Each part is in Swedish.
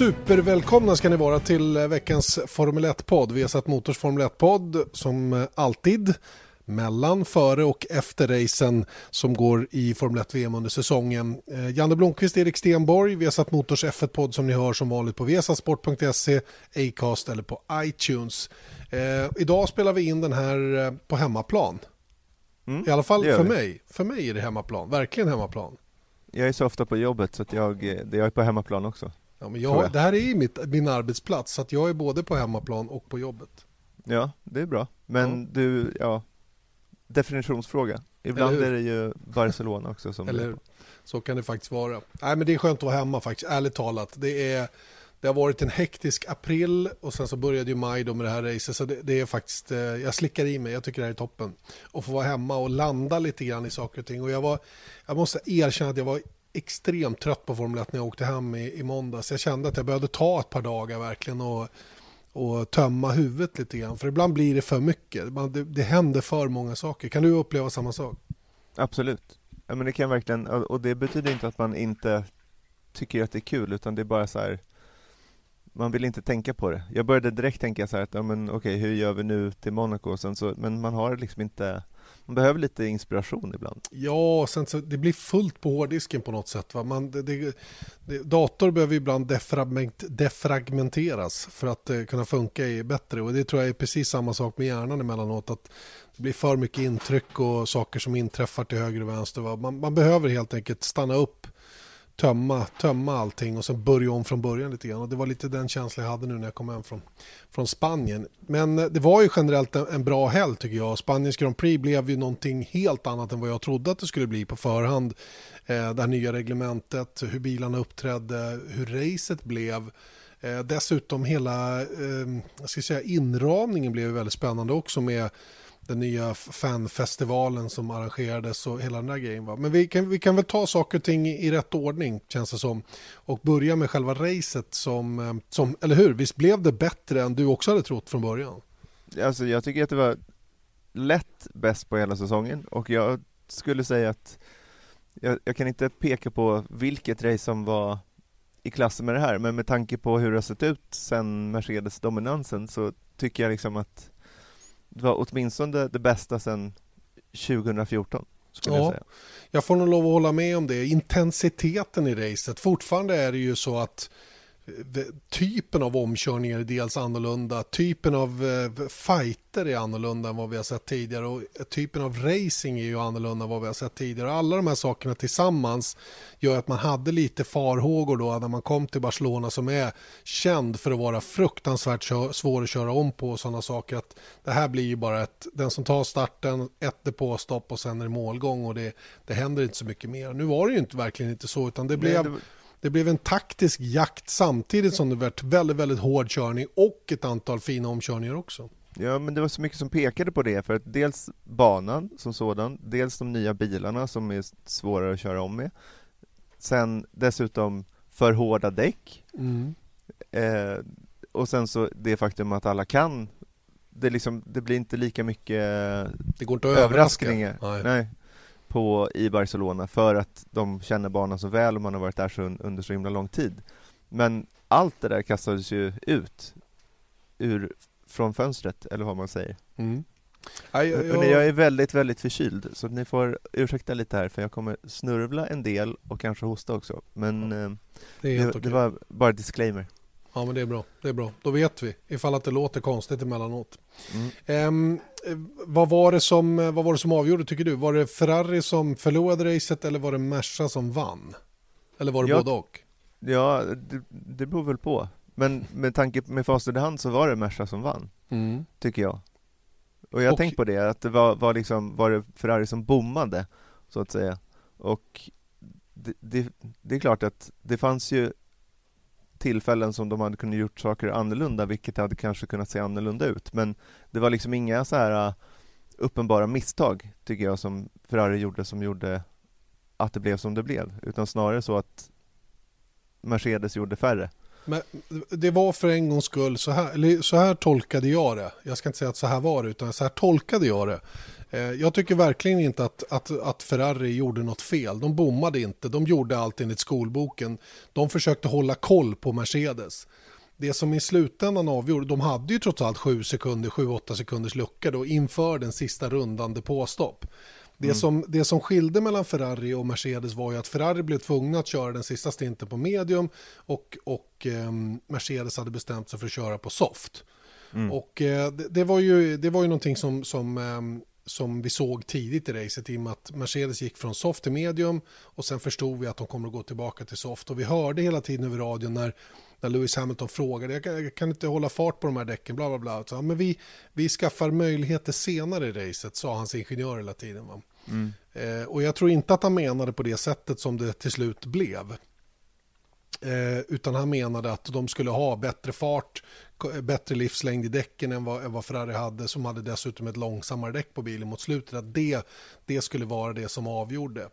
Supervälkomna ska ni vara till veckans Formel 1-podd. Vi har satt Motors Formel 1-podd som alltid mellan, före och efter racen som går i Formel 1-VM under säsongen. Eh, Janne Blomqvist, Erik Stenborg, vi har satt Motors F1-podd som ni hör som vanligt på viasasport.se, Acast eller på iTunes. Eh, idag spelar vi in den här eh, på hemmaplan. Mm, I alla fall för mig. För mig är det hemmaplan, verkligen hemmaplan. Jag är så ofta på jobbet så att jag, jag är på hemmaplan också. Ja, men jag, jag. Det här är mitt, min arbetsplats så att jag är både på hemmaplan och på jobbet. Ja, det är bra. Men ja. du, ja, definitionsfråga. Ibland är det ju Barcelona också som Eller Så kan det faktiskt vara. Nej, men det är skönt att vara hemma faktiskt, ärligt talat. Det, är, det har varit en hektisk april och sen så började ju maj då med det här racet. Så det, det, är faktiskt, eh, jag slickar i mig, jag tycker det här är toppen. Och få vara hemma och landa lite grann i saker och ting. Och jag, var, jag måste erkänna att jag var extremt trött på Formel 1 när jag åkte hem i, i måndags. Jag kände att jag behövde ta ett par dagar verkligen och, och tömma huvudet lite grann. För ibland blir det för mycket. Det, det händer för många saker. Kan du uppleva samma sak? Absolut. Ja, men det kan verkligen, och det betyder inte att man inte tycker att det är kul, utan det är bara så här, man vill inte tänka på det. Jag började direkt tänka så här att, ja men okej, hur gör vi nu till Monaco? Sen så, men man har liksom inte man behöver lite inspiration ibland. Ja, sen så, det blir fullt på hårddisken på något sätt. Va? Man, det, det, det, dator behöver ibland defragment, defragmenteras för att eh, kunna funka bättre. Och det tror jag är precis samma sak med hjärnan emellanåt. Att det blir för mycket intryck och saker som inträffar till höger och vänster. Va? Man, man behöver helt enkelt stanna upp tömma, tömma allting och sen börja om från början lite grann. Och det var lite den känslan jag hade nu när jag kom hem från, från Spanien. Men eh, det var ju generellt en, en bra helg tycker jag. Spaniens Grand Prix blev ju någonting helt annat än vad jag trodde att det skulle bli på förhand. Eh, det här nya reglementet, hur bilarna uppträdde, hur racet blev. Eh, dessutom hela eh, jag ska säga, inramningen blev väldigt spännande också med den nya fanfestivalen som arrangerades och hela den där grejen. Va? Men vi kan, vi kan väl ta saker och ting i, rätt ordning känns det som. Och börja med själva racet som, eh, som, eller hur, visst blev det bättre än du också hade trott från början? Alltså jag tycker att det var lätt bäst på hela säsongen och jag skulle säga att jag, jag kan inte peka på vilket race som var i klass med det här, men med tanke på hur det har sett ut sen Mercedes-dominansen så tycker jag liksom att det var åtminstone det bästa sedan 2014. Skulle ja, jag, säga. jag får nog lov att hålla med om det. Intensiteten i racet. Fortfarande är det ju så att typen av omkörningar är dels annorlunda, typen av eh, fighter är annorlunda än vad vi har sett tidigare och typen av racing är ju annorlunda än vad vi har sett tidigare. Alla de här sakerna tillsammans gör att man hade lite farhågor då när man kom till Barcelona som är känd för att vara fruktansvärt svår att köra om på och sådana saker. Att det här blir ju bara ett, den som tar starten, ett depåstopp och sen är det målgång och det, det händer inte så mycket mer. Nu var det ju inte, verkligen inte så utan det blev Nej, det det blev en taktisk jakt samtidigt som det varit väldigt, väldigt hård körning och ett antal fina omkörningar också. Ja, men det var så mycket som pekade på det, för att dels banan som sådan, dels de nya bilarna som är svårare att köra om med, sen dessutom för hårda däck, mm. eh, och sen så det faktum att alla kan det, liksom, det blir inte lika mycket överraskningar. Nej. Nej på, i Barcelona för att de känner banan så väl och man har varit där så, under så himla lång tid. Men allt det där kastades ju ut ur, från fönstret, eller vad man säger. Mm. Aj, jag... jag är väldigt, väldigt förkyld, så ni får ursäkta lite här för jag kommer snurvla en del och kanske hosta också. Men ja, det, det, det var bara disclaimer. Ja, men det är bra. Det är bra. Då vet vi ifall att det låter konstigt emellanåt. Mm. Eh, vad, var det som, vad var det som avgjorde tycker du? Var det Ferrari som förlorade racet eller var det Merca som vann? Eller var det ja, både och? Ja, det, det beror väl på. Men med tanke med facit i hand så var det Merca som vann, mm. tycker jag. Och jag har tänkt på det, att det var, var, liksom, var det Ferrari som bommade, så att säga. Och det, det, det, är klart att det fanns ju tillfällen som de hade kunnat gjort saker annorlunda, vilket hade kanske kunnat se annorlunda ut. Men det var liksom inga så här äh, uppenbara misstag, tycker jag, som Ferrari gjorde, som gjorde att det blev som det blev, utan snarare så att Mercedes gjorde färre. Men det var för en gångs skull, så här, eller så här tolkade jag det. Jag ska inte säga att så här var det, utan så här tolkade jag det. Eh, jag tycker verkligen inte att, att, att, Ferrari gjorde något fel. De bommade inte, de gjorde allt enligt skolboken. De försökte hålla koll på Mercedes. Det som i slutändan avgjorde, de hade ju trots allt 7 sekunder, 7-8 sekunders lucka då inför den sista rundan påstopp. Det, mm. som, det som skilde mellan Ferrari och Mercedes var ju att Ferrari blev tvungna att köra den sista stinten på medium och, och eh, Mercedes hade bestämt sig för att köra på soft. Mm. Och eh, det, det, var ju, det var ju någonting som, som eh, som vi såg tidigt i racet i och med att Mercedes gick från soft till medium och sen förstod vi att de kommer att gå tillbaka till soft och vi hörde hela tiden över radion när, när Lewis Hamilton frågade jag kan, jag kan inte hålla fart på de här däcken bla bla bla så, men vi, vi skaffar möjligheter senare i racet sa hans ingenjör hela tiden va? Mm. Eh, och jag tror inte att han menade på det sättet som det till slut blev Eh, utan han menade att de skulle ha bättre fart, bättre livslängd i däcken än vad, än vad Ferrari hade som hade dessutom ett långsammare däck på bilen mot slutet. Att det, det skulle vara det som avgjorde.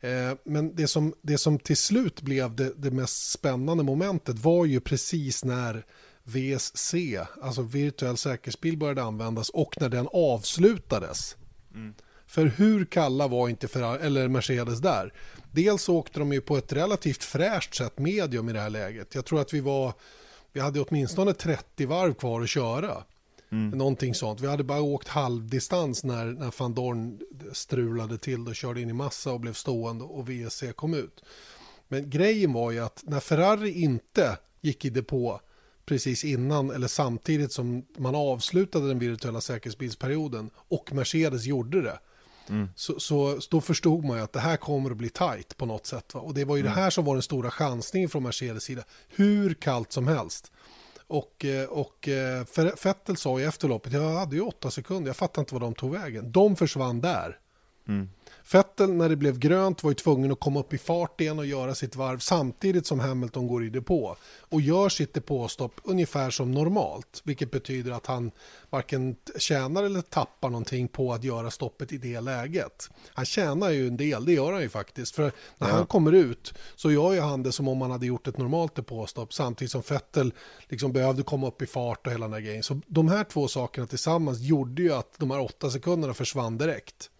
Eh, men det som, det som till slut blev det, det mest spännande momentet var ju precis när VSC, alltså virtuell säkerhetsbil, började användas och när den avslutades. Mm. För hur kalla var inte Ferrari, eller Mercedes där? Dels åkte de ju på ett relativt fräscht sätt medium i det här läget. Jag tror att vi var, vi hade åtminstone 30 varv kvar att köra. Mm. Någonting sånt. Vi hade bara åkt halvdistans när, när van Dorn strulade till och körde in i massa och blev stående och VSC kom ut. Men grejen var ju att när Ferrari inte gick i depå precis innan eller samtidigt som man avslutade den virtuella säkerhetsbilsperioden och Mercedes gjorde det Mm. Så, så, då förstod man ju att det här kommer att bli tajt på något sätt. Va? Och det var ju mm. det här som var den stora chansningen från Mercedes sida. Hur kallt som helst. Och, eh, och eh, Fettel sa i efterloppet, jag hade ju åtta sekunder, jag fattar inte vad de tog vägen. De försvann där. Mm. Vettel när det blev grönt var ju tvungen att komma upp i fart igen och göra sitt varv samtidigt som Hamilton går i depå och gör sitt depåstopp ungefär som normalt, vilket betyder att han varken tjänar eller tappar någonting på att göra stoppet i det läget. Han tjänar ju en del, det gör han ju faktiskt, för när ja. han kommer ut så gör ju han det som om han hade gjort ett normalt depåstopp samtidigt som Vettel liksom behövde komma upp i fart och hela den här grejen. Så de här två sakerna tillsammans gjorde ju att de här åtta sekunderna försvann direkt.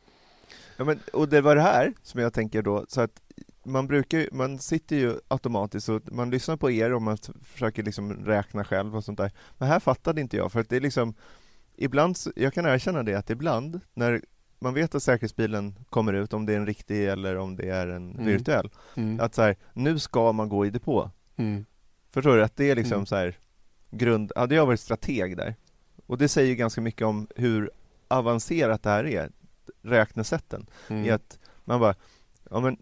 Ja, men, och det var det här som jag tänker då, så att man brukar man sitter ju automatiskt och man lyssnar på er och man försöker liksom räkna själv och sånt där. Men här fattade inte jag, för att det är liksom Ibland, jag kan erkänna det, att ibland när man vet att säkerhetsbilen kommer ut, om det är en riktig eller om det är en mm. virtuell, mm. att så här, nu ska man gå i depå. Mm. Förstår du? Att det är liksom mm. så här, grund, hade jag varit strateg där, och det säger ganska mycket om hur avancerat det här är räknesätten. Mm. I att man bara, ja men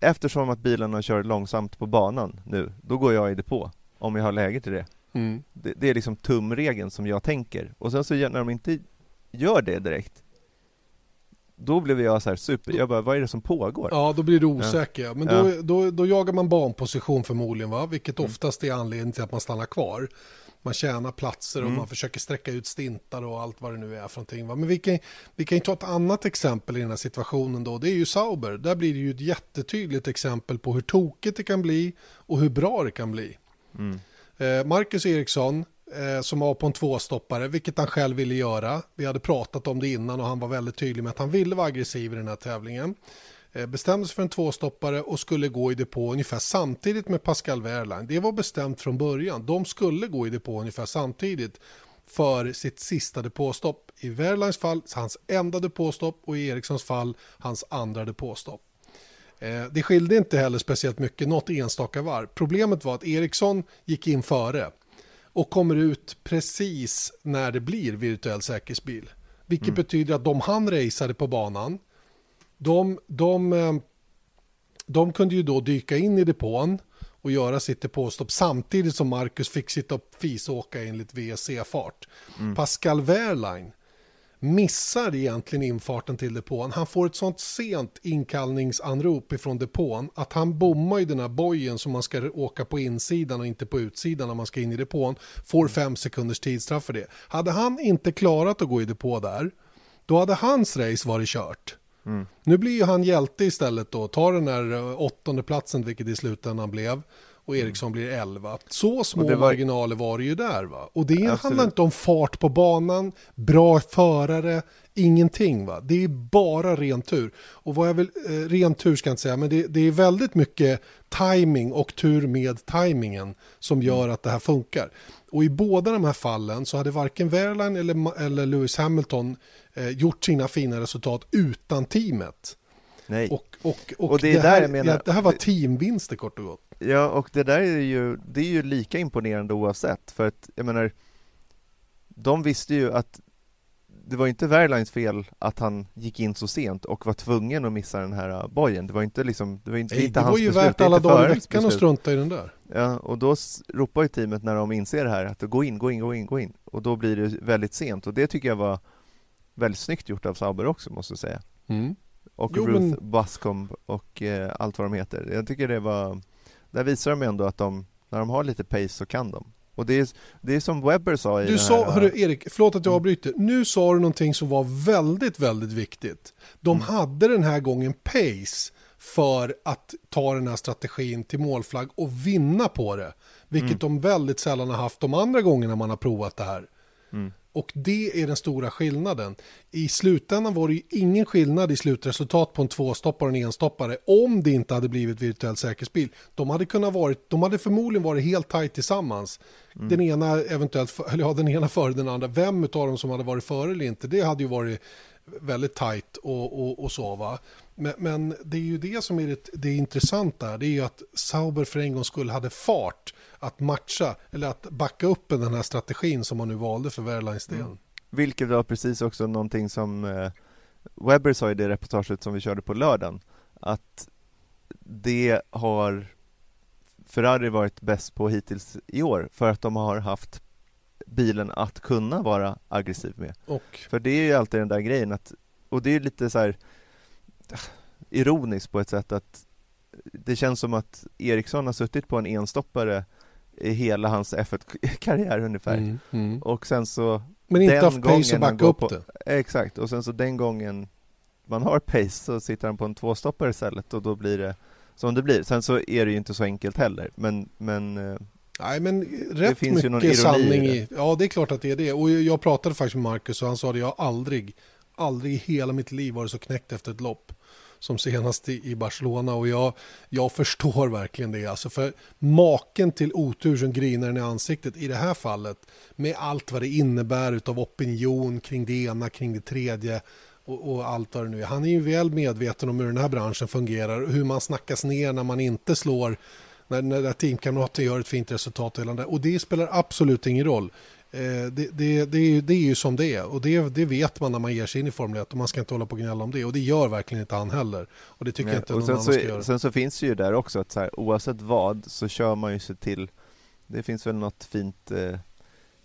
eftersom att bilarna kör långsamt på banan nu, då går jag i depå om jag har läge till det. Mm. det. Det är liksom tumregeln som jag tänker. Och sen så när de inte gör det direkt, då blev jag så här super, jag bara, vad är det som pågår? Ja, då blir du osäker. Ja. Men då, ja. då, då, jagar man banposition förmodligen, va? vilket mm. oftast är anledningen till att man stannar kvar man tjänar platser och mm. man försöker sträcka ut stintar och allt vad det nu är för någonting. Men vi kan, vi kan ju ta ett annat exempel i den här situationen då. Det är ju Sauber. Där blir det ju ett jättetydligt exempel på hur tokigt det kan bli och hur bra det kan bli. Mm. Eh, Marcus Eriksson eh, som var på en tvåstoppare, vilket han själv ville göra. Vi hade pratat om det innan och han var väldigt tydlig med att han ville vara aggressiv i den här tävlingen. Eh, bestämde sig för en tvåstoppare och skulle gå i depå ungefär samtidigt med Pascal Wehrlein. Det var bestämt från början. De skulle gå i depå ungefär samtidigt för sitt sista depåstopp. I Wehrleins fall hans enda depåstopp och i Erikssons fall hans andra depåstopp. Eh, det skilde inte heller speciellt mycket, något enstaka varv. Problemet var att Eriksson gick in före och kommer ut precis när det blir virtuell säkerhetsbil. Vilket mm. betyder att de han raceade på banan de, de, eh, de kunde ju då dyka in i depån och göra sitt depåstopp samtidigt som Marcus fick sitta och fisåka enligt VSC-fart. Mm. Pascal Wehrlein missar egentligen infarten till depån. Han får ett sånt sent inkallningsanrop ifrån depån att han bommar ju den här bojen som man ska åka på insidan och inte på utsidan när man ska in i depån. Får fem sekunders tidsstraff för det. Hade han inte klarat att gå i depå där, då hade hans race varit kört. Mm. Nu blir ju han hjälte istället då, tar den här eh, åttonde platsen vilket i slutändan blev och Eriksson blir 11. Så små var... marginaler var det ju där va. Och det Absolut. handlar inte om fart på banan, bra förare, ingenting va. Det är bara ren tur. Och vad jag vill, eh, ren tur ska jag inte säga, men det, det, är väldigt mycket timing och tur med timingen som gör att det här funkar. Och i båda de här fallen så hade varken Wehrlein eller, eller Lewis Hamilton eh, gjort sina fina resultat utan teamet. Nej. Och, och, och, och det, det, här, menar, det här var teamvinster kort och gott. Ja, och det där är ju, det är ju lika imponerande oavsett, för att jag menar, de visste ju att det var inte Wehrleins fel att han gick in så sent och var tvungen att missa den här bojen. Det var inte liksom, det var inte, Nej, inte det var ju värt alla dagar i veckan att strunta i den där. Ja, och då ropar ju teamet när de inser det här att gå in, gå in, gå in, gå in. Och då blir det väldigt sent och det tycker jag var väldigt snyggt gjort av Sauber också måste jag säga. Mm. Och jo, Ruth men... Buscombe och eh, allt vad de heter. Jag tycker det var där visar de ändå att de, när de har lite pace så kan de. Och det är, det är som Webber sa i Du sa, här, hörru, Erik, förlåt att jag avbryter. Nu sa du någonting som var väldigt, väldigt viktigt. De mm. hade den här gången pace för att ta den här strategin till målflagg och vinna på det. Vilket mm. de väldigt sällan har haft de andra gångerna man har provat det här. Mm. Och det är den stora skillnaden. I slutändan var det ju ingen skillnad i slutresultat på en tvåstoppare och en enstoppare om det inte hade blivit virtuell säkerhetsbil. De hade, kunnat varit, de hade förmodligen varit helt tajt tillsammans. Mm. Den ena eventuellt, eller ja, den ena före den andra. Vem av dem som hade varit före eller inte, det hade ju varit väldigt tajt och, och, och så va. Men, men, det är ju det som är det, det intressanta, det är ju att Sauber för en gång skull hade fart att matcha eller att backa upp den här strategin som man nu valde för Wehrleins del. Mm. Vilket var precis också någonting som eh, Webber sa i det reportaget som vi körde på lördagen att det har Ferrari varit bäst på hittills i år för att de har haft bilen att kunna vara aggressiv med. Och? För det är ju alltid den där grejen att, och det är lite så här ironiskt på ett sätt att det känns som att Eriksson har suttit på en enstoppare i hela hans F1-karriär ungefär. Mm, mm. Och sen så Men inte haft pace att backa upp på, det. Exakt, och sen så den gången man har pace så sitter han på en tvåstoppare istället och då blir det som det blir. Sen så är det ju inte så enkelt heller, men, men eh, Nej, men rätt mycket sanning i, Ja, det är klart att det är det. Och jag pratade faktiskt med Marcus och han sa att jag aldrig, aldrig i hela mitt liv varit så knäckt efter ett lopp som senast i Barcelona och jag, jag förstår verkligen det. Alltså för maken till otur som grinar i ansiktet i det här fallet med allt vad det innebär av opinion kring det ena, kring det tredje och, och, allt vad det nu är. Han är ju väl medveten om hur den här branschen fungerar och hur man snackas ner när man inte slår när, när teamkamrater gör ett fint resultat och, och det spelar absolut ingen roll. Eh, det, det, det, det, är ju som det är och det, det vet man när man ger sig in i Formel 1 och man ska inte hålla på och gnälla om det och det gör verkligen inte han heller. Och det tycker Nej, jag inte någon annan så, ska göra. Sen så finns det ju där också att så här, oavsett vad så kör man ju sig till, det finns väl något fint eh,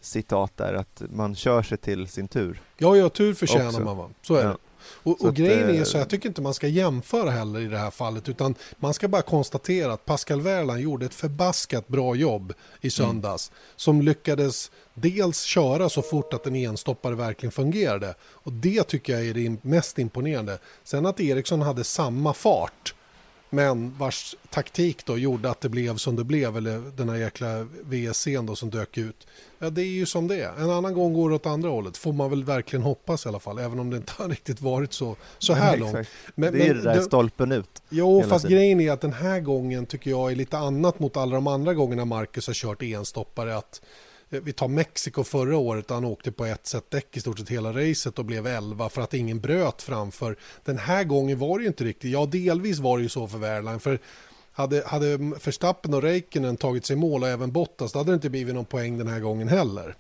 citat där att man kör sig till sin tur. Ja, ja, tur förtjänar också. man va? Så är ja. det. Och, och grejen är så jag tycker inte man ska jämföra heller i det här fallet utan man ska bara konstatera att Pascal Wehrlein gjorde ett förbaskat bra jobb i söndags mm. som lyckades dels köra så fort att en enstoppare verkligen fungerade och det tycker jag är det mest imponerande. Sen att Eriksson hade samma fart men vars taktik då gjorde att det blev som det blev, eller den här jäkla VSCn då som dök ut. Ja, det är ju som det är. En annan gång går det åt andra hållet, får man väl verkligen hoppas i alla fall, även om det inte har riktigt varit så, så här långt. Men, det är men, det där stolpen ut. Jo, fast tiden. grejen är att den här gången tycker jag är lite annat mot alla de andra gångerna Marcus har kört enstoppare. Att vi tar Mexiko förra året, han åkte på ett set däck i stort sett hela racet och blev 11 för att ingen bröt framför. Den här gången var det ju inte riktigt, ja delvis var det ju så för Wehrlein, för hade, hade Verstappen och Räikkönen tagit sig mål och även Bottas, då hade det inte blivit någon poäng den här gången heller.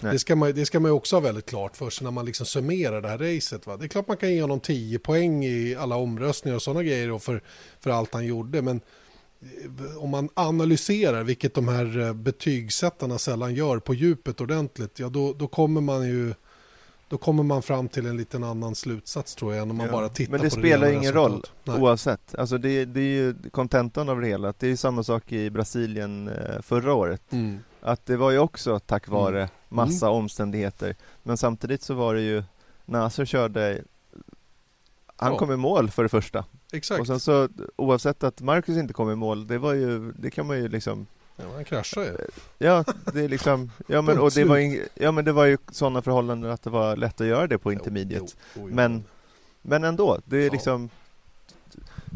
Det ska, man, det ska man också ha väldigt klart för sig när man liksom summerar det här racet. Va? Det är klart man kan ge honom 10 poäng i alla omröstningar och sådana grejer och för, för allt han gjorde. Men om man analyserar, vilket de här eh, betygssättarna sällan gör på djupet ordentligt, ja då, då kommer man ju då kommer man fram till en liten annan slutsats tror jag än om man Ja. bara tittar Men det på spelar rena ingen roll resultat. Nej. oavsett. Alltså det, det är ju kontentan av det hela. Det är ju samma sak i Brasilien eh, förra året. Mm. Att det var ju också tack vare Mm. massa omständigheter. Men samtidigt så var det ju Nasser körde han Ja. kom i mål för det första. Exakt. Och sen så oavsett att Marcus inte kom i mål, det var ju, det kan man ju liksom Ja, han kraschar ju. Ja, det är liksom, ja men, och det var, ing, ja, men det var ju sådana förhållanden att det var lätt att göra det på intermediate. Jo, jo, jo. Men, men ändå, det är Ja. liksom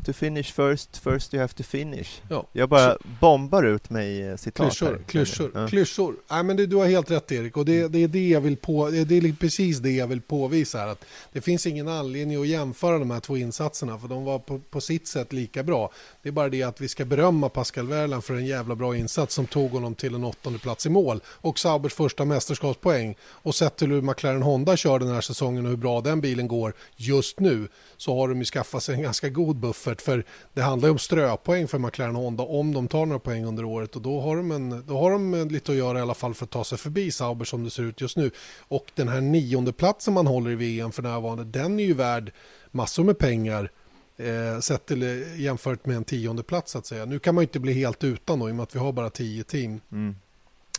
To finish first, first you have to finish. Ja. Jag bara bombar ut mig eh, citat Klyschor, här. klyschor, Ja. klyschor. Nej, men det, du har helt rätt Erik och det, det är det jag vill på, det är precis det jag vill påvisa här. Att det finns ingen anledning att jämföra de här två insatserna för de var på, på sitt sätt lika bra. Det är bara det att vi ska berömma Pascal Wehrlein för en jävla bra insats som tog honom till en åttonde plats i mål och Saubers första mästerskapspoäng. Och sett till hur McLaren Honda kör den här säsongen och hur bra den bilen går just nu så har de ju skaffat sig en ganska god buffert för det handlar ju om ströpoäng för McLaren Honda om de tar några poäng under året och då har de, en, då har de lite att göra i alla fall för att ta sig förbi Sauber som det ser ut just nu. Och den här nionde platsen man håller i VM för närvarande den är ju värd massor med pengar eh, sett till eh, jämfört med en tionde plats så att säga. Nu kan man ju inte bli helt utan då i och med att vi har bara tio team. Mm.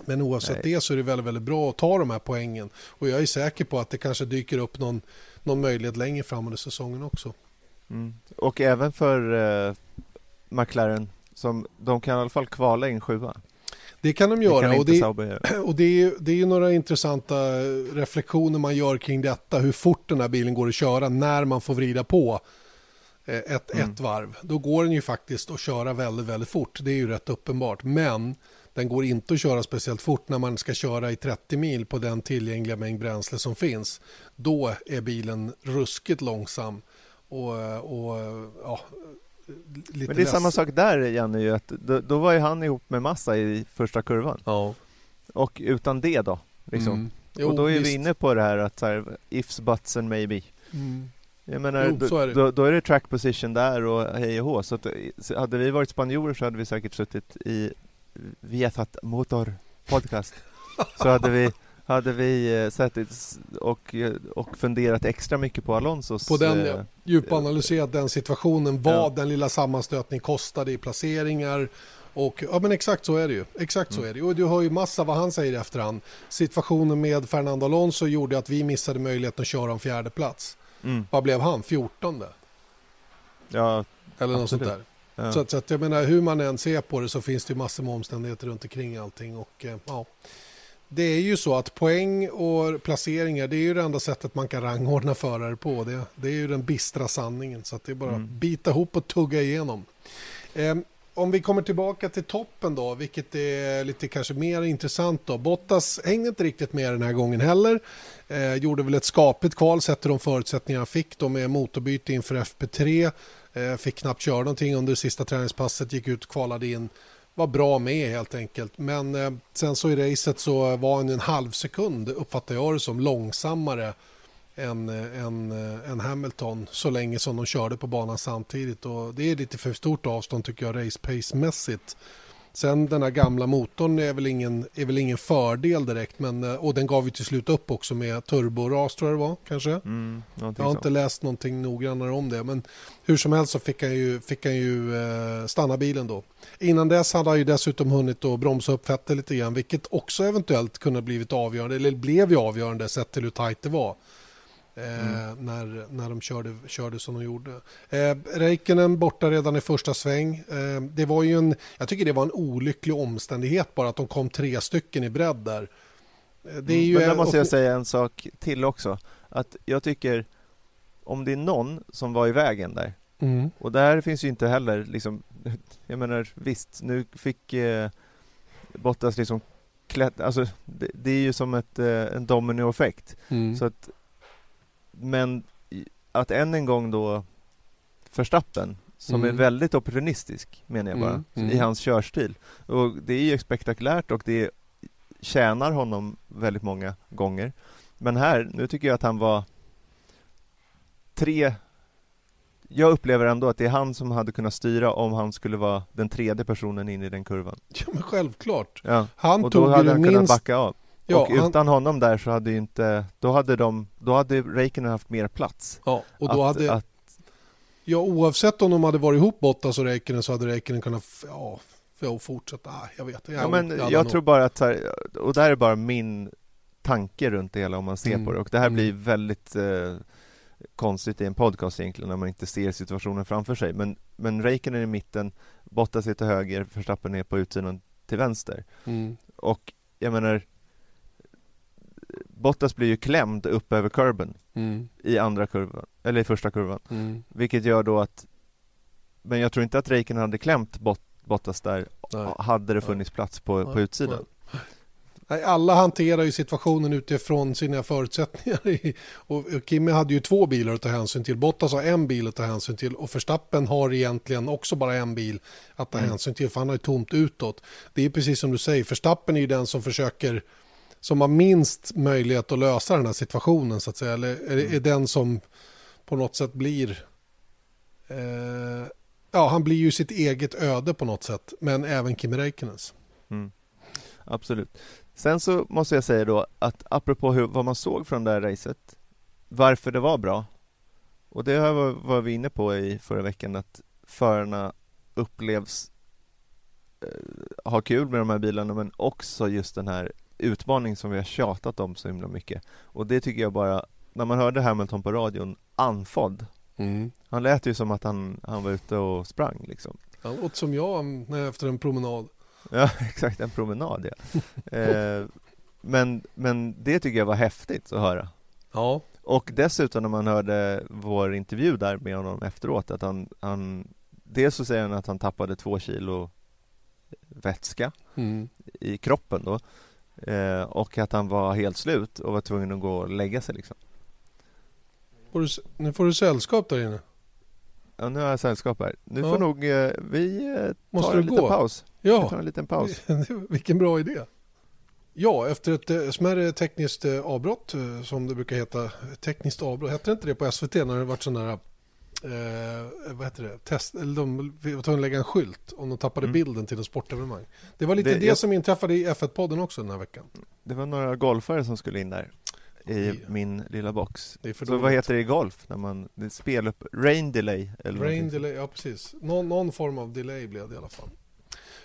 Men oavsett Nej. det så är det väldigt, väldigt bra att ta de här poängen. Och jag är säker på att det kanske dyker upp någon, någon möjlighet längre fram under säsongen också. Mm. Och även för eh, McLaren, som, de kan i alla fall kvala in sjua. Det kan de Det göra. kan och det. Och det är, det är ju några intressanta reflektioner man gör kring detta. Hur fort den här bilen går att köra när man får vrida på eh, ett, Mm. ett varv. Då går den ju faktiskt att köra väldigt, väldigt fort. Det är ju rätt uppenbart. Men den går inte att köra speciellt fort när man ska köra i 30 mil på den tillgängliga mängd bränsle som finns. Då är bilen ruskigt långsam. Och, och ja, lite Men det är samma sak där Janne ju, att då, då var ju han ihop med Massa i första kurvan. Ja. Och utan det då, liksom. Mm. Jo, och då är visst. vi inne på det här att så här, ifs, buts and maybe. Mm. Jag menar, Jo, så är då, då, då är det track position där och hej och hå. Så att, så hade vi varit spanjorer så hade vi säkert suttit i Viasat Motor Podcast. så hade vi, hade vi eh, suttit och, eh, och funderat extra mycket på Alonsos... På den, eh, ja. Djupanalyserat den situationen, vad Ja. den lilla sammanstötning kostade i placeringar. Och ja men exakt så är det ju. Exakt så Mm. är det. Och du hör ju massa vad han säger i efterhand. Situationen med Fernando Alonso gjorde att vi missade möjligheten att köra en fjärde plats. mm, Vad blev han? 14 ja, Eller något sånt Absolut. där. ja. Så, att, så att jag menar hur man än ser på det så finns det ju massor med omständigheter runt omkring allting. Och, ja. Det är ju så att poäng och placeringar det är ju det enda sättet man kan rangordna förare på. Det, det är ju den bistra sanningen. Så det är bara att Mm. bita ihop och tugga igenom. Eh, om vi kommer tillbaka till toppen då, vilket är lite kanske mer intressant då. Bottas hängde inte riktigt med den här gången heller. Eh, gjorde väl ett skapligt kval sett till de förutsättningar han fick då med motorbyte inför FP3. Eh, fick knappt köra någonting under sista träningspasset, gick ut och kvalade in. Var bra med helt enkelt. Men eh, sen så i racet så var han en halv sekund, uppfattar jag det som, långsammare än, eh, än, eh, än Hamilton så länge som de körde på banan samtidigt. Och det är lite för stort avstånd tycker jag race pace-mässigt. Sen den här gamla motorn är väl ingen, är väl ingen fördel direkt men, eh, och den gav ju till slut upp också med turboras tror jag det var kanske. Mm, Jag har inte läst någonting noggrannare om det men hur som helst så fick han ju, fick han ju eh, stanna bilen då. Innan dess hade han ju dessutom hunnit att bromsa upp Vettel lite grann vilket också eventuellt kunde ha blivit avgörande eller blev ju avgörande sett till hur tajt det var. Eh, när, när de körde, körde som de gjorde. Eh, Räikkönen borta redan i första sväng. Eh, det var ju en, jag tycker det var en olycklig omständighet bara att de kom tre stycken i bredd där. Eh, Det är ju Mm, Men där måste jag säga en sak till också. Att jag tycker, om det är någon som var i vägen där, Mm. och där finns ju inte heller liksom, jag menar visst, nu fick eh, Bottas liksom klätt, alltså det, det är ju som ett, eh, en dominoeffekt. Mm. Så att, men att än en gång då Verstappen, som Mm. är väldigt opportunistisk menar jag bara, Mm, mm. i hans körstil. Och det är ju spektakulärt och det tjänar honom väldigt många gånger. Men här, nu tycker jag att han var tre jag upplever ändå att det är han som hade kunnat styra om han skulle vara den tredje personen in i den kurvan. Ja, men självklart. Ja. Han Och då tog ju hade han kunnat minst backa av. Ja, och utan han... honom där så hade ju inte, då hade de, då hade Räikkönen haft mer plats. Ja, och då att, hade, att... ja oavsett om de hade varit ihop Bottas och Räikkönen så hade Räikkönen kunnat, ja, för att fortsätta, ah, jag vet. Jag, ja, men jag, jag tror bara att, och det här är bara min tanke runt det hela om man ser mm. på det och det här blir mm. väldigt eh, konstigt i en podcast egentligen när man inte ser situationen framför sig men, men Räikkönen i mitten, Bottas är till höger, Verstappen är på utsidan till vänster mm. och jag menar Bottas blir ju klämd upp över kurben mm. i andra kurvan, eller i första kurvan. Mm. Vilket gör då att Men jag tror inte att Räikkönen hade klämt Bot Bottas där Nej. Hade det funnits Nej. plats på, på utsidan. Nej. Alla hanterar ju situationen utifrån sina förutsättningar. och Kimi hade ju två bilar att ta hänsyn till. Bottas har en bil att ta hänsyn till och Verstappen har egentligen också bara en bil att ta mm. hänsyn till för han har ju tomt utåt. Det är precis som du säger, Verstappen är ju den som försöker som har minst möjlighet att lösa den här situationen så att säga. Eller är, är mm. den som på något sätt blir eh, ja, han blir ju sitt eget öde på något sätt, men även Kimi Räikkönens. Mm. Absolut. Sen så måste jag säga då att apropå hur, vad man såg från det här racet, varför det var bra, och det var, var vi inne på i förra veckan, att förarna upplevs eh, ha kul med de här bilarna, men också just den här utmaning som vi har tjatat om så himla mycket. Och det tycker jag bara, när man hörde Hamilton på radion, andfådd. Mm. Han lät ju som att han, han var ute och sprang liksom. Han låt som jag efter en promenad. Ja, exakt, en promenad ja. eh, men, men det tycker jag var häftigt att höra. Ja. Och dessutom när man hörde vår intervju där med honom efteråt att han, han Dels så säger han att han tappade två kilo vätska mm. i kroppen då Eh, och att han var helt slut och var tvungen att gå och lägga sig liksom. Får du, nu får du sällskap där inne. Ja, nu har jag sällskap här. Nu ja. får nog eh, vi eh, ta en liten gå? paus. Ja. Vi tar en liten paus. Vilken bra idé. Ja, efter ett eh, smärre tekniskt eh, avbrott, eh, som det brukar heta, tekniskt avbrott, hette det inte det på SVT när det varit sån där eh, vad heter det, test, eller de var tvungna att lägga en skylt om de tappade mm. bilden till en sportevenemang. Det var lite det, det jag... som inträffade i F1-podden också den här veckan. Det var några golfare som skulle in där i det... min lilla box. Så vad heter det i golf? När man, det spel upp, rain delay? Eller rain delay, ja precis. Någon, någon form av delay blev det i alla fall.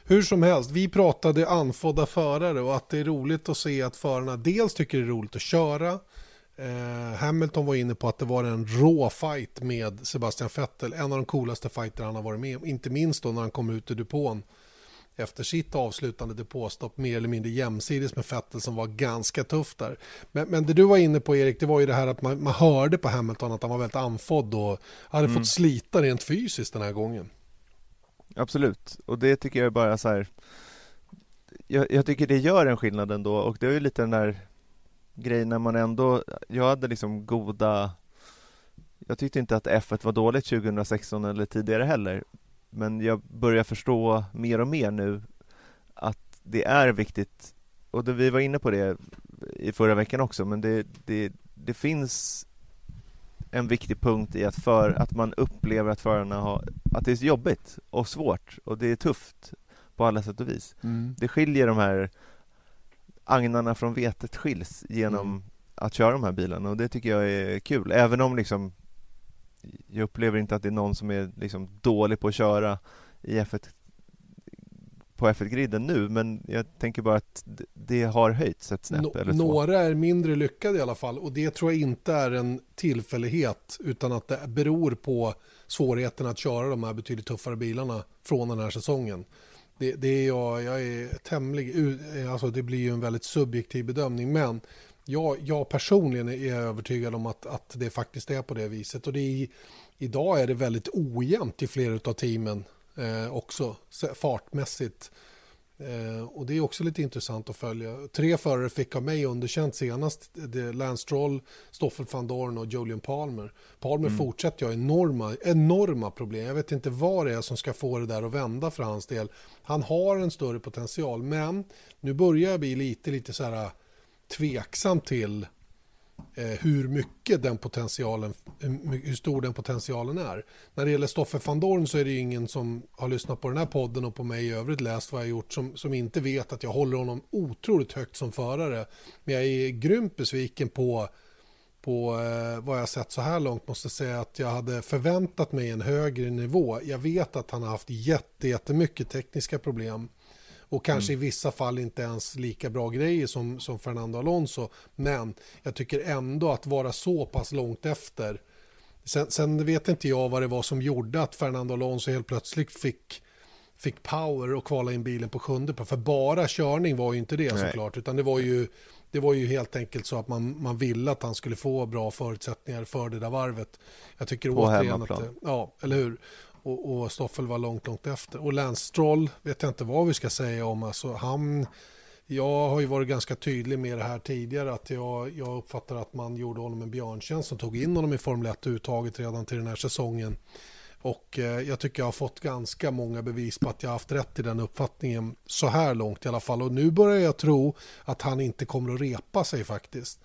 Hur som helst, vi pratade anfodda förare och att det är roligt att se att förarna dels tycker det är roligt att köra Eh, Hamilton var inne på att det var en rå fight med Sebastian Vettel. En av de coolaste fighter han har varit med om. Inte minst då när han kom ut ur depån efter sitt avslutande depåstopp mer eller mindre jämsides med Vettel som var ganska tuff där. Men, men det du var inne på Erik, det var ju det här att man, man hörde på Hamilton att han var väldigt anfodd och hade mm. fått slita rent fysiskt den här gången. Absolut, och det tycker jag bara så här jag, jag tycker det gör en skillnad ändå och det är ju lite den där grej när man ändå, jag hade liksom goda Jag tyckte inte att F1 var dåligt 2016 eller tidigare heller Men jag börjar förstå mer och mer nu att det är viktigt och det, vi var inne på det i förra veckan också men det, det, det finns en viktig punkt i att, för, att man upplever att förarna har, att det är jobbigt och svårt och det är tufft på alla sätt och vis. Mm. Det skiljer de här agnarna från vetet skiljs genom mm. att köra de här bilarna och det tycker jag är kul. Även om liksom jag upplever inte att det är någon som är liksom dålig på att köra i F1 på F1-griden nu, men jag tänker bara att det har höjts ett snäpp no, eller två. Några är mindre lyckade i alla fall och det tror jag inte är en tillfällighet utan att det beror på svårigheten att köra de här betydligt tuffare bilarna från den här säsongen. Det, det är jag, jag är tämligen, alltså det blir ju en väldigt subjektiv bedömning men jag, jag personligen är övertygad om att, att det faktiskt är på det viset och det är, idag är det väldigt ojämnt i flera av teamen eh, också fartmässigt. Eh, och det är också lite intressant att följa. Tre förare fick av mig underkänt senast. Det Lance Stroll, Stoffel van Dorn och Julian Palmer. Palmer mm. fortsätter ha enorma, enorma problem. Jag vet inte vad det är som ska få det där att vända för hans del. Han har en större potential, men nu börjar jag bli lite, lite så här tveksam till eh, Eh, hur mycket den potentialen, eh, hur stor den potentialen är. När det gäller Stoffe van Dorn så är det ingen som har lyssnat på den här podden och på mig i övrigt läst vad jag gjort som, som inte vet att jag håller honom otroligt högt som förare. Men jag är grymt besviken på på eh, vad jag sett så här långt måste säga att jag hade förväntat mig en högre nivå. Jag vet att han har haft jätte, jättemycket tekniska problem och kanske mm. i vissa fall inte ens lika bra grejer som, som Fernando Alonso. Men jag tycker ändå att vara så pass långt efter. Sen, sen vet inte jag vad det var som gjorde att Fernando Alonso helt plötsligt fick fick power och kvala in bilen på sjunde plats. För bara körning var ju inte det Nej. såklart, utan det var ju det var ju helt enkelt så att man, man ville att han skulle få bra förutsättningar för det där varvet. Jag tycker på återigen hemmaplan. att, ja, eller hur? Och, och Stoffel var långt, långt efter. Och Lance Stroll vet jag inte vad vi ska säga om. Alltså, han, jag har ju varit ganska tydlig med det här tidigare att jag, jag uppfattar att man gjorde honom en björntjänst och tog in honom i Formel 1-uttaget redan till den här säsongen. Och eh, jag tycker jag har fått ganska många bevis på att jag har haft rätt i den uppfattningen så här långt i alla fall. Och nu börjar jag tro att han inte kommer att repa sig faktiskt.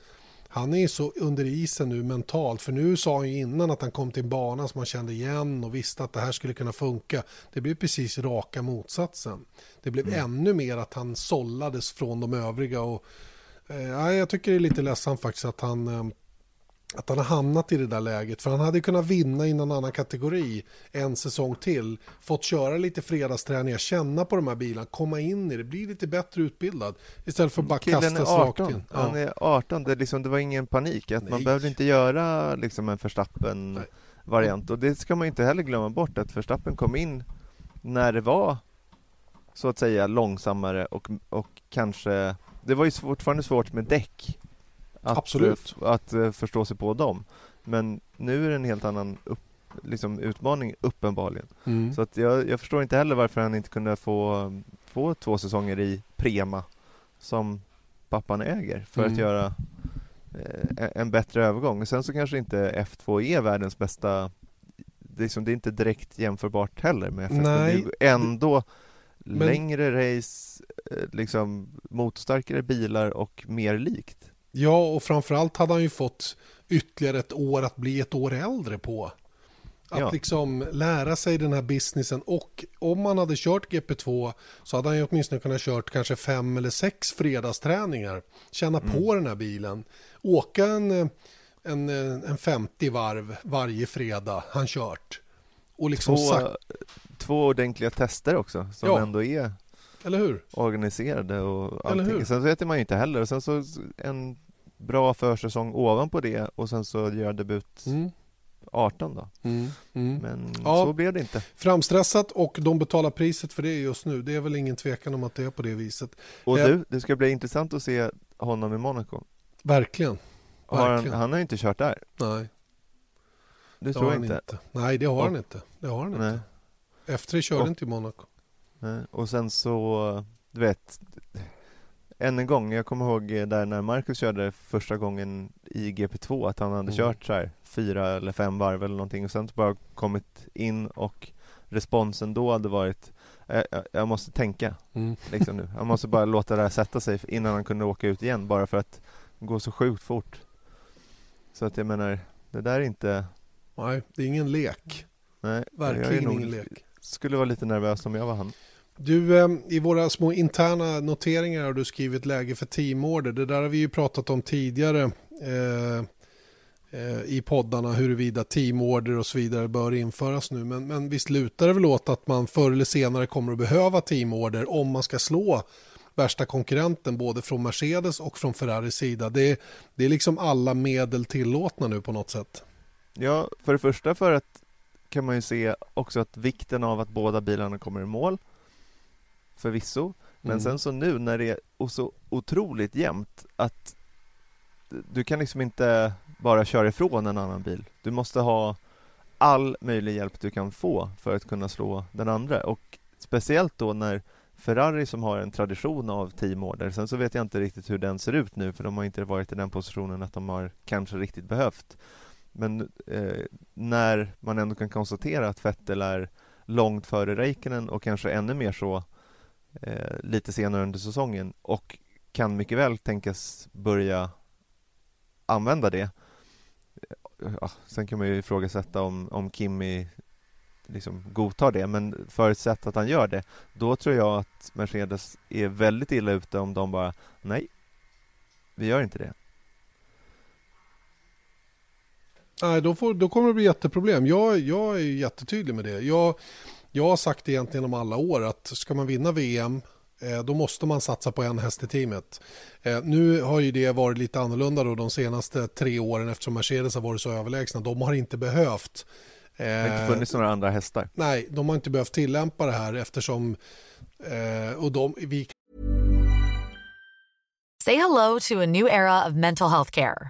Han är så under isen nu mentalt, för nu sa han ju innan att han kom till en bana som han kände igen och visste att det här skulle kunna funka. Det blev precis raka motsatsen. Det blev mm. ännu mer att han sållades från de övriga och eh, jag tycker det är lite ledsamt faktiskt att han eh, att han har hamnat i det där läget. För han hade kunnat vinna i någon annan kategori en säsong till. Fått köra lite fredagsträningar, känna på de här bilarna, komma in i det, bli lite bättre utbildad. Istället för att bara Killen kastas rakt in. Ja. Han är 18, det, liksom, det var ingen panik. Att man behövde inte göra liksom, en förstappen variant Och det ska man inte heller glömma bort att förstappen kom in när det var så att säga långsammare och, och kanske det var ju fortfarande svårt med däck att, Absolut. Eh, att, att förstå sig på dem. Men nu är det en helt annan upp, liksom, utmaning uppenbarligen. Mm. Så att jag, jag, förstår inte heller varför han inte kunde få, få två säsonger i Prema som pappan äger för mm. att göra eh, en bättre övergång. Sen så kanske inte F2 är världens bästa det är, liksom, det är inte direkt jämförbart heller med F1 Nej. Det är ändå men... längre race, eh, liksom motorstarkare bilar och mer likt. Ja, och framförallt hade han ju fått ytterligare ett år att bli ett år äldre på. Att ja. liksom lära sig den här businessen och om man hade kört GP2 så hade han ju åtminstone kunnat kört kanske fem eller sex fredagsträningar. Känna mm. på den här bilen. Åka en, en, en 50 varv varje fredag han kört. Och liksom två, sagt... två ordentliga tester också som ja. ändå är eller hur? organiserade och allting. Sen så vet man ju inte heller. Sen så en bra försäsong ovanpå det och sen så gör debut mm. 18 då. Mm. Mm. Men ja, så blev det inte. Framstressat och de betalar priset för det just nu. Det är väl ingen tvekan om att det är på det viset. Och eh, du, det ska bli intressant att se honom i Monaco. Verkligen. Har han, han, har inte kört där. Nej. Det, det tror jag inte. inte. Nej, det har och, han inte. Det har han nej. inte. Efter det körde och, inte i Monaco. Nej. Och sen så, du vet, än en gång, jag kommer ihåg där när Marcus körde första gången i GP2 att han hade mm. kört så här fyra eller fem varv eller någonting och sen bara kommit in och responsen då hade varit jag, jag måste tänka mm. liksom nu. Jag måste bara låta det här sätta sig innan han kunde åka ut igen bara för att det går så sjukt fort. Så att jag menar, det där är inte... Nej, det är ingen lek. Nej, Verkligen ingen lek. Skulle vara lite nervös om jag var han. Du, ehm, i våra små interna noteringar har du skrivit läge för teamorder. Det där har vi ju pratat om tidigare eh, eh, i poddarna huruvida teamorder och så vidare bör införas nu. Men, men visst lutar det väl åt att man förr eller senare kommer att behöva teamorder om man ska slå värsta konkurrenten både från Mercedes och från Ferraris sida. Det, det är liksom alla medel tillåtna nu på något sätt. Ja, för det första för att kan man ju se också att vikten av att båda bilarna kommer i mål förvisso. Men mm. sen så nu när det är så otroligt jämnt att du kan liksom inte bara köra ifrån en annan bil. Du måste ha all möjlig hjälp du kan få för att kunna slå den andra och speciellt då när Ferrari som har en tradition av teamorder, sen så vet jag inte riktigt hur den ser ut nu för de har inte varit i den positionen att de har kanske riktigt behövt. Men eh, när man ändå kan konstatera att Vettel är långt före Räikkönen och kanske ännu mer så eh, lite senare under säsongen och kan mycket väl tänkas börja använda det. Eh, ja, sen kan man ju ifrågasätta om, om Kimmy liksom godtar det, men förutsatt att han gör det, då tror jag att Mercedes är väldigt illa ute om de bara nej, vi gör inte det. Nej, då, får, då kommer det bli jätteproblem. Jag, jag är jättetydlig med det. Jag, jag har sagt egentligen om alla år att ska man vinna VM eh, då måste man satsa på en häst i teamet. Eh, nu har ju det varit lite annorlunda då de senaste tre åren eftersom Mercedes har varit så överlägsna. De har inte behövt det har inte funnits några andra hästar. Nej, de har inte behövt tillämpa det här eftersom eh, och de, vi... Say hello to a new era of mental health care.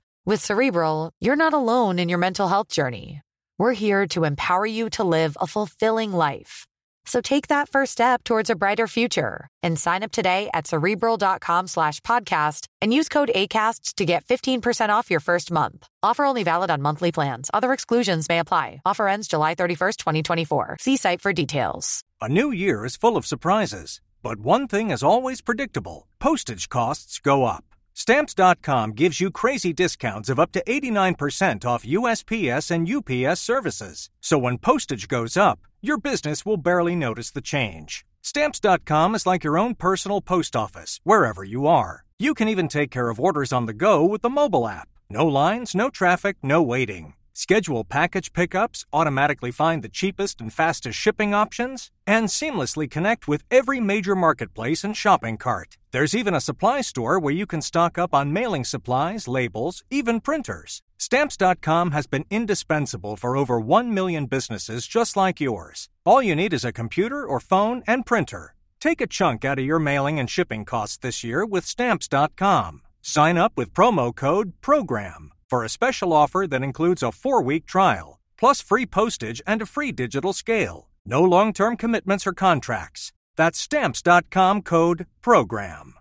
With Cerebral, you're not alone in your mental health journey. We're here to empower you to live a fulfilling life. So take that first step towards a brighter future and sign up today at cerebral.com slash podcast and use code ACasts to get 15% off your first month. Offer only valid on monthly plans. Other exclusions may apply. Offer ends July 31st, 2024. See site for details. A new year is full of surprises, but one thing is always predictable postage costs go up. Stamps.com gives you crazy discounts of up to 89% off USPS and UPS services. So when postage goes up, your business will barely notice the change. Stamps.com is like your own personal post office, wherever you are. You can even take care of orders on the go with the mobile app. No lines, no traffic, no waiting. Schedule package pickups, automatically find the cheapest and fastest shipping options, and seamlessly connect with every major marketplace and shopping cart. There's even a supply store where you can stock up on mailing supplies, labels, even printers. Stamps.com has been indispensable for over 1 million businesses just like yours. All you need is a computer or phone and printer. Take a chunk out of your mailing and shipping costs this year with Stamps.com. Sign up with promo code PROGRAM for a special offer that includes a four week trial, plus free postage and a free digital scale. No long term commitments or contracts. That's stamps.com code program.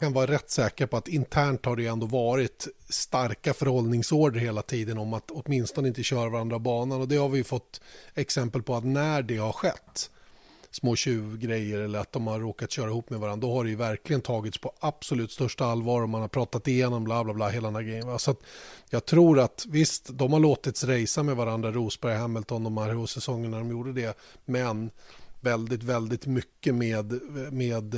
kan vara rätt säker på att internt har det ändå varit starka förhållningsorder hela tiden om att åtminstone inte köra varandra banan och det har vi fått exempel på att när det har skett små tjuvgrejer eller att de har råkat köra ihop med varandra, då har det ju verkligen tagits på absolut största allvar och man har pratat igenom bla bla bla hela den här grejen. Så att jag tror att visst, de har låtits racea med varandra, Rosberg och Hamilton, och här när de gjorde det, men väldigt, väldigt mycket med, med,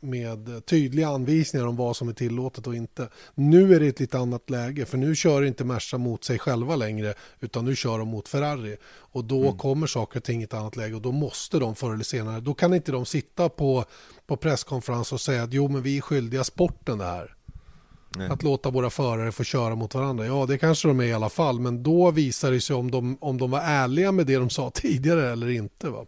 med tydliga anvisningar om vad som är tillåtet och inte. Nu är det ett lite annat läge för nu kör inte Merca mot sig själva längre utan nu kör de mot Ferrari och då mm. kommer saker och ting i ett annat läge och då måste de förr eller senare, då kan inte de sitta på, på presskonferens och säga att jo men vi är skyldiga sporten det här. Nej. Att låta våra förare få köra mot varandra. Ja, det kanske de är i alla fall, men då visar det sig om de, om de var ärliga med det de sa tidigare eller inte. Va?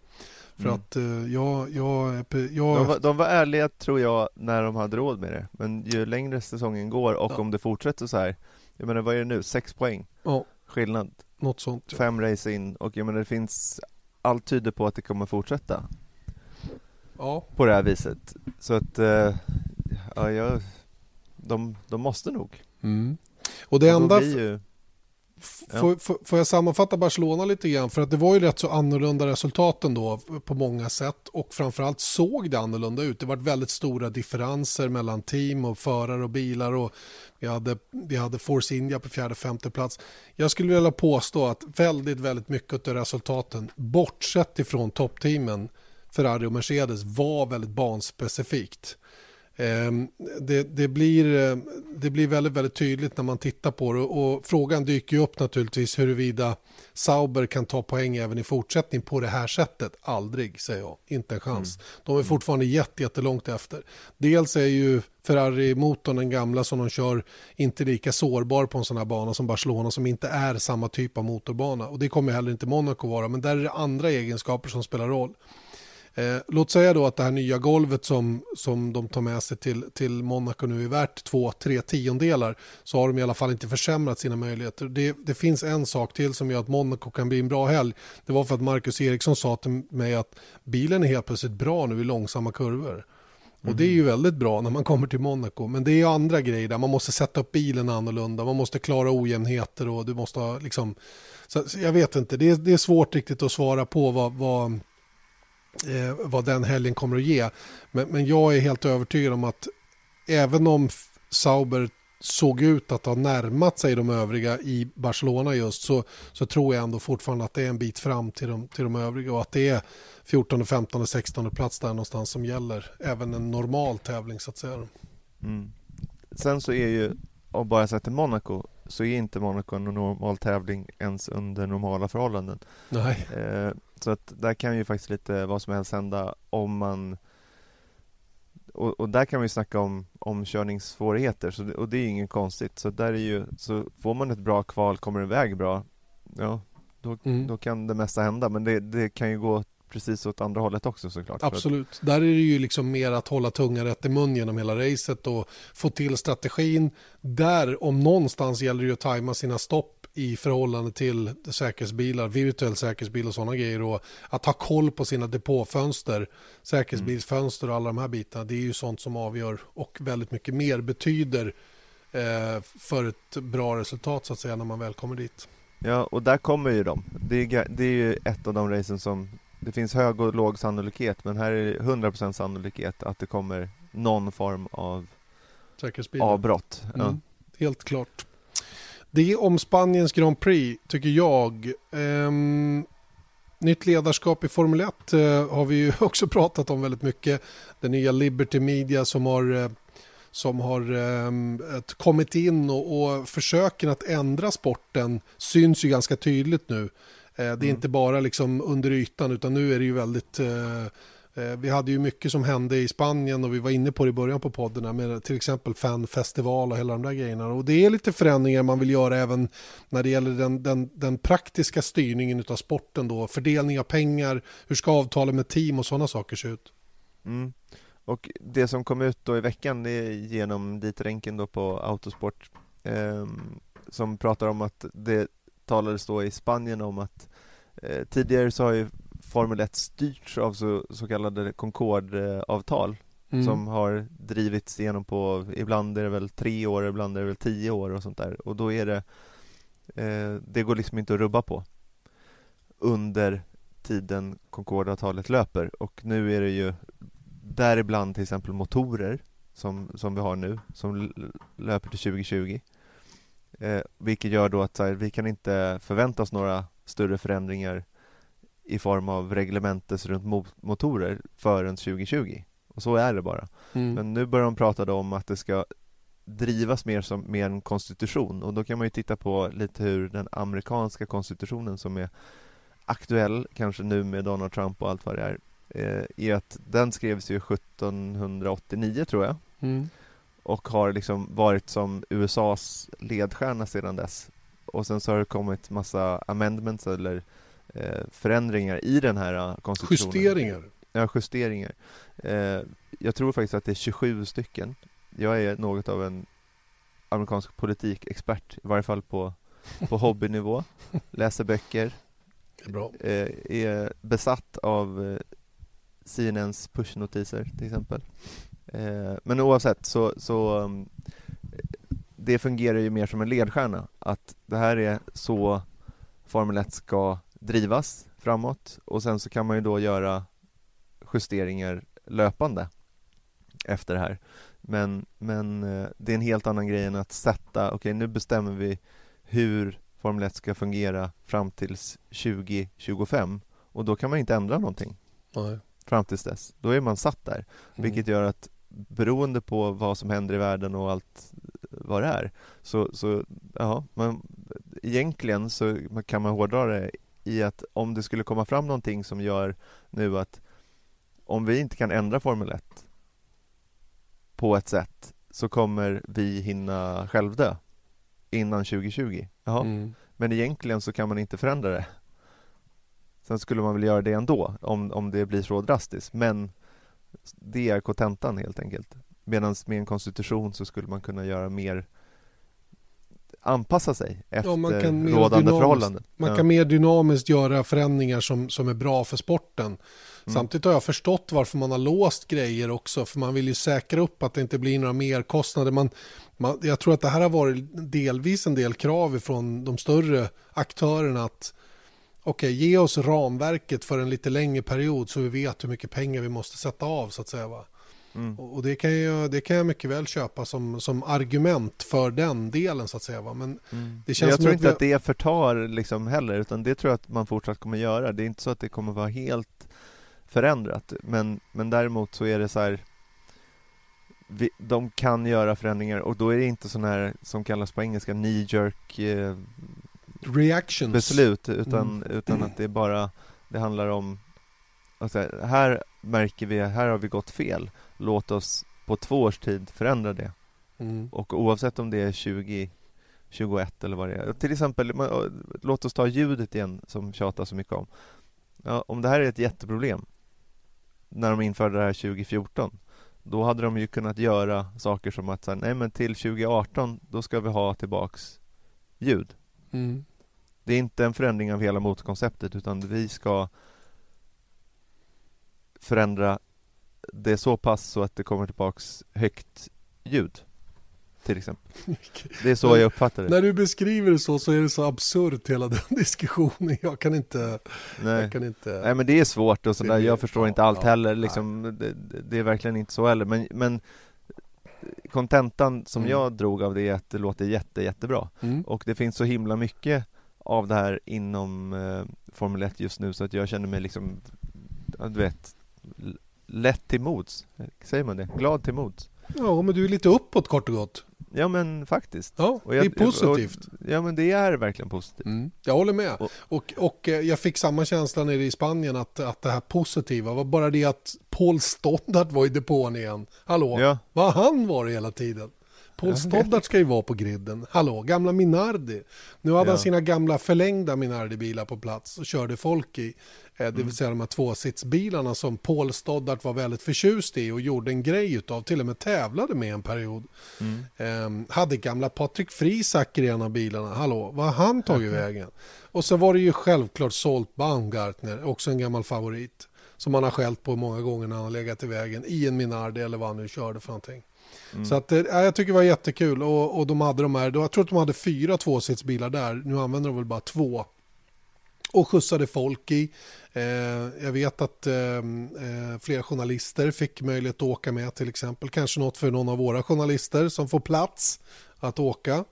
För mm. att uh, jag, jag, jag... De, var, de var ärliga tror jag när de hade råd med det. Men ju längre säsongen går och ja. om det fortsätter så här. Jag menar vad är det nu? Sex poäng ja. skillnad. Något sånt. Ja. Fem race in och jag menar det finns allt tyder på att det kommer fortsätta. Ja. På det här viset. Så att uh, ja, jag, de, de måste nog. Mm. Och det och enda... Ju... Får, får, får jag sammanfatta Barcelona lite grann? För att det var ju rätt så annorlunda resultat ändå på många sätt och framförallt såg det annorlunda ut. Det var väldigt stora differenser mellan team och förare och bilar och vi hade, vi hade Force India på fjärde femte plats. Jag skulle vilja påstå att väldigt, väldigt mycket av resultaten, bortsett ifrån toppteamen, Ferrari och Mercedes, var väldigt banspecifikt. Ehm, det, det, blir, eh, det blir väldigt, väldigt tydligt när man tittar på det och frågan dyker ju upp naturligtvis huruvida Sauber kan ta poäng även i fortsättning på det här sättet. Aldrig, säger jag. Inte en chans. Mm. De är fortfarande jättelångt efter. Dels är ju Ferrari-motorn, den gamla som de kör, inte lika sårbar på en sån här bana som Barcelona som inte är samma typ av motorbana. Och det kommer heller inte Monaco vara, men där är det andra egenskaper som spelar roll. Eh, låt säga då att det här nya golvet som, som de tar med sig till, till Monaco nu är värt två, tre tiondelar så har de i alla fall inte försämrat sina möjligheter. Det, det finns en sak till som gör att Monaco kan bli en bra helg. Det var för att Marcus Eriksson sa till mig att bilen är helt plötsligt bra nu i långsamma kurvor. Och det är ju väldigt bra när man kommer till Monaco. Men det är andra grejer där. Man måste sätta upp bilen annorlunda. Man måste klara ojämnheter och du måste ha liksom... Så, jag vet inte, det är, det är svårt riktigt att svara på vad, vad, eh, vad den helgen kommer att ge. Men, men jag är helt övertygad om att även om Sauber såg ut att ha närmat sig de övriga i Barcelona just så, så tror jag ändå fortfarande att det är en bit fram till de, till de övriga och att det är 14, 15, 16 plats där någonstans som gäller även en normal tävling så att säga. Mm. Sen så är ju, om bara sett till Monaco, så är inte Monaco en normal tävling ens under normala förhållanden. Nej. Eh, så att där kan ju faktiskt lite vad som helst hända om man och, och, där kan vi snacka om omkörningssvårigheter så det, och det är inget konstigt. Så där är ju, så får man ett bra kval, kommer iväg bra, ja då, mm. då kan det mesta hända. Men det, det, kan ju gå precis åt andra hållet också såklart. Absolut. Där är det ju liksom mer att hålla tungan rätt i mun genom hela racet och få till strategin. Där om någonstans gäller det ju att tajma sina stopp i förhållande till säkerhetsbilar, virtuell säkerhetsbil och sådana grejer och att ha koll på sina depåfönster, säkerhetsbilsfönster och alla de här bitarna. Det är ju sånt som avgör och väldigt mycket mer betyder eh, för ett bra resultat så att säga när man väl kommer dit. Ja, och där kommer ju de. Det är, det är ju ett av de racen som det finns hög och låg sannolikhet men här är det 100% sannolikhet att det kommer någon form av avbrott. Ja. Mm, helt klart. Det är om Spaniens Grand Prix, tycker jag. Um, nytt ledarskap i Formel 1 uh, eh, har vi ju också pratat om väldigt mycket. Den nya Liberty Media som har, uh, som har um, kommit in och, och försöken att ändra sporten syns ju ganska tydligt nu. Uh, det är mm. inte bara liksom under ytan utan nu är det ju väldigt Eh, Eh, vi hade ju mycket som hände i Spanien och vi var inne på det i början på podden med till exempel fanfestival och hela de där grejerna. Och det är lite förändringar man vill göra även när det gäller den, den, den praktiska styrningen av sporten då. Fördelning av pengar, hur ska avtalen med team och sådana saker se ut? Mm. Och det som kom ut då i veckan det är genom dit Renken då på Autosport eh, som pratar om att det talades då i Spanien om att eh, tidigare så har ju Formel 1 styrts av så, så kallade Concorde-avtal mm. som har drivits igenom på, ibland är det väl tre år, ibland är det väl tio år och sånt där. Och då är det eh, det går liksom inte att rubba på under tiden Concorde-avtalet löper. Och nu är det ju däribland till exempel motorer som, som vi har nu som löper till 2020 eh, vilket gör då att här, vi kan inte förvänta oss några större förändringar i form av reglementes runt motorer förrän 2020. Och så är det bara. Mm. Men nu börjar de prata om att det ska drivas mer som mer en konstitution och då kan man ju titta på lite hur den amerikanska konstitutionen som är aktuell, kanske nu med Donald Trump och allt vad det är, eh, är att den skrevs ju 1789 tror jag mm. och har liksom varit som USAs ledstjärna sedan dess. Och sen så har det kommit massa amendments eller förändringar i den här eh, konstitutionen. Justeringar? Ja, justeringar. Eh, jag tror faktiskt att det är 27 stycken. Jag är något av en amerikansk politikexpert, i varje fall på, på hobbynivå. Läser böcker. Är, är besatt av CNNs pushnotiser till exempel. Men oavsett så, så mm, det fungerar ju mer som en ledstjärna att det här är så Formel 1 ska drivas framåt och sen så kan man ju då göra justeringar löpande efter det här. Men, men eh, det är en helt annan grej än att sätta, okej okay, nu bestämmer vi hur Formel 1 ska fungera fram tills 2025 och då kan man inte ändra någonting Nej. fram tills dess. Då är man satt där, mm. vilket gör att beroende på vad som händer i världen och allt vad det är så, så ja, man, egentligen så kan man hårdra det i att om det skulle komma fram någonting som gör nu att om vi inte kan ändra Formel 1 på ett sätt så kommer vi hinna självdö innan 2020. Jaha. Mm. Men egentligen så kan man inte förändra det. Sen skulle man väl göra det ändå om, om det blir så drastiskt men det är kontentan helt enkelt. Medan med en konstitution så skulle man kunna göra mer anpassa sig efter ja, man kan rådande förhållanden. Man kan mer dynamiskt göra förändringar som, som är bra för sporten. Mm. Samtidigt har jag förstått varför man har låst grejer också, för man vill ju säkra upp att det inte blir några merkostnader. Man, man, jag tror att det här har varit delvis en del krav från de större aktörerna att okej, okay, ge oss ramverket för en lite längre period så vi vet hur mycket pengar vi måste sätta av så att säga. Va? Mm. Och det kan, jag, det kan jag mycket väl köpa som, som argument för den delen så att säga. Va? Men mm. det känns jag tror att inte vi... att det förtar liksom heller utan det tror jag att man fortsatt kommer göra. Det är inte så att det kommer vara helt förändrat men, men däremot så är det så här vi, de kan göra förändringar och då är det inte sån här som kallas på engelska knee jerk eh, reactions beslut utan, mm. utan att det bara det handlar om alltså, här märker vi, här har vi gått fel låt oss på två års tid förändra det mm. och oavsett om det är 20 21 eller vad det är. Till exempel, låt oss ta ljudet igen som tjatar så mycket om. Ja, om det här är ett jätteproblem när de införde det här 2014 då hade de ju kunnat göra saker som att nej men till 2018 då ska vi ha tillbaks ljud. Mm. Det är inte en förändring av hela motorkonceptet utan vi ska förändra det så pass så att det kommer tillbaks högt ljud till exempel. Det är så jag uppfattar det. När du beskriver det så, så är det så absurt hela den diskussionen. Jag kan inte... Nej, jag kan inte... nej men det är svårt och sådär. Jag förstår ja, inte allt ja, heller. Liksom, det, det, är verkligen inte så heller. Men, men kontentan som mm. jag drog av det är att det låter jätte, jättebra. Mm. Och det finns så himla mycket av det här inom eh, Formel 1 just nu så att jag känner mig liksom, du vet, lätt till mods. Säger man det? Glad till mods. Ja, men du är lite uppåt kort och gott. Ja men faktiskt. Ja, jag, det är positivt. Och, ja men det är verkligen positivt. Mm, jag håller med. Och, och, och, eh, jag fick samma känsla nere i Spanien att, att det här positiva var bara det att Paul Stondart var i depån igen. Hallå, ja. vad han var hela tiden? Paul Stoddart ska ju vara på griden. Hallå, gamla Minardi. Nu hade ja. han sina gamla förlängda Minardi-bilar på plats och körde folk i. Eh, det vill mm. säga de här tvåsitsbilarna som Paul Stoddart var väldigt förtjust i och gjorde en grej utav. Till och med tävlade med en period. Mm. Um, hade gamla Patrik Frisacker i en av bilarna. Hallå, vad har han tagit vägen? Och så var det ju självklart Salt Baumgartner, också en gammal favorit. Som han har skällt på många gånger när han har legat i vägen i en Minardi eller vad han nu körde för någonting. Mm. Så att, äh, jag tycker det var jättekul och, och de hade de här, jag tror att de hade fyra tvåsitsbilar där, nu använder de väl bara två. Och skjutsade folk i. Eh, jag vet att eh, eh, flera journalister fick möjlighet att åka med till exempel. Kanske något för någon av våra journalister som får plats att åka.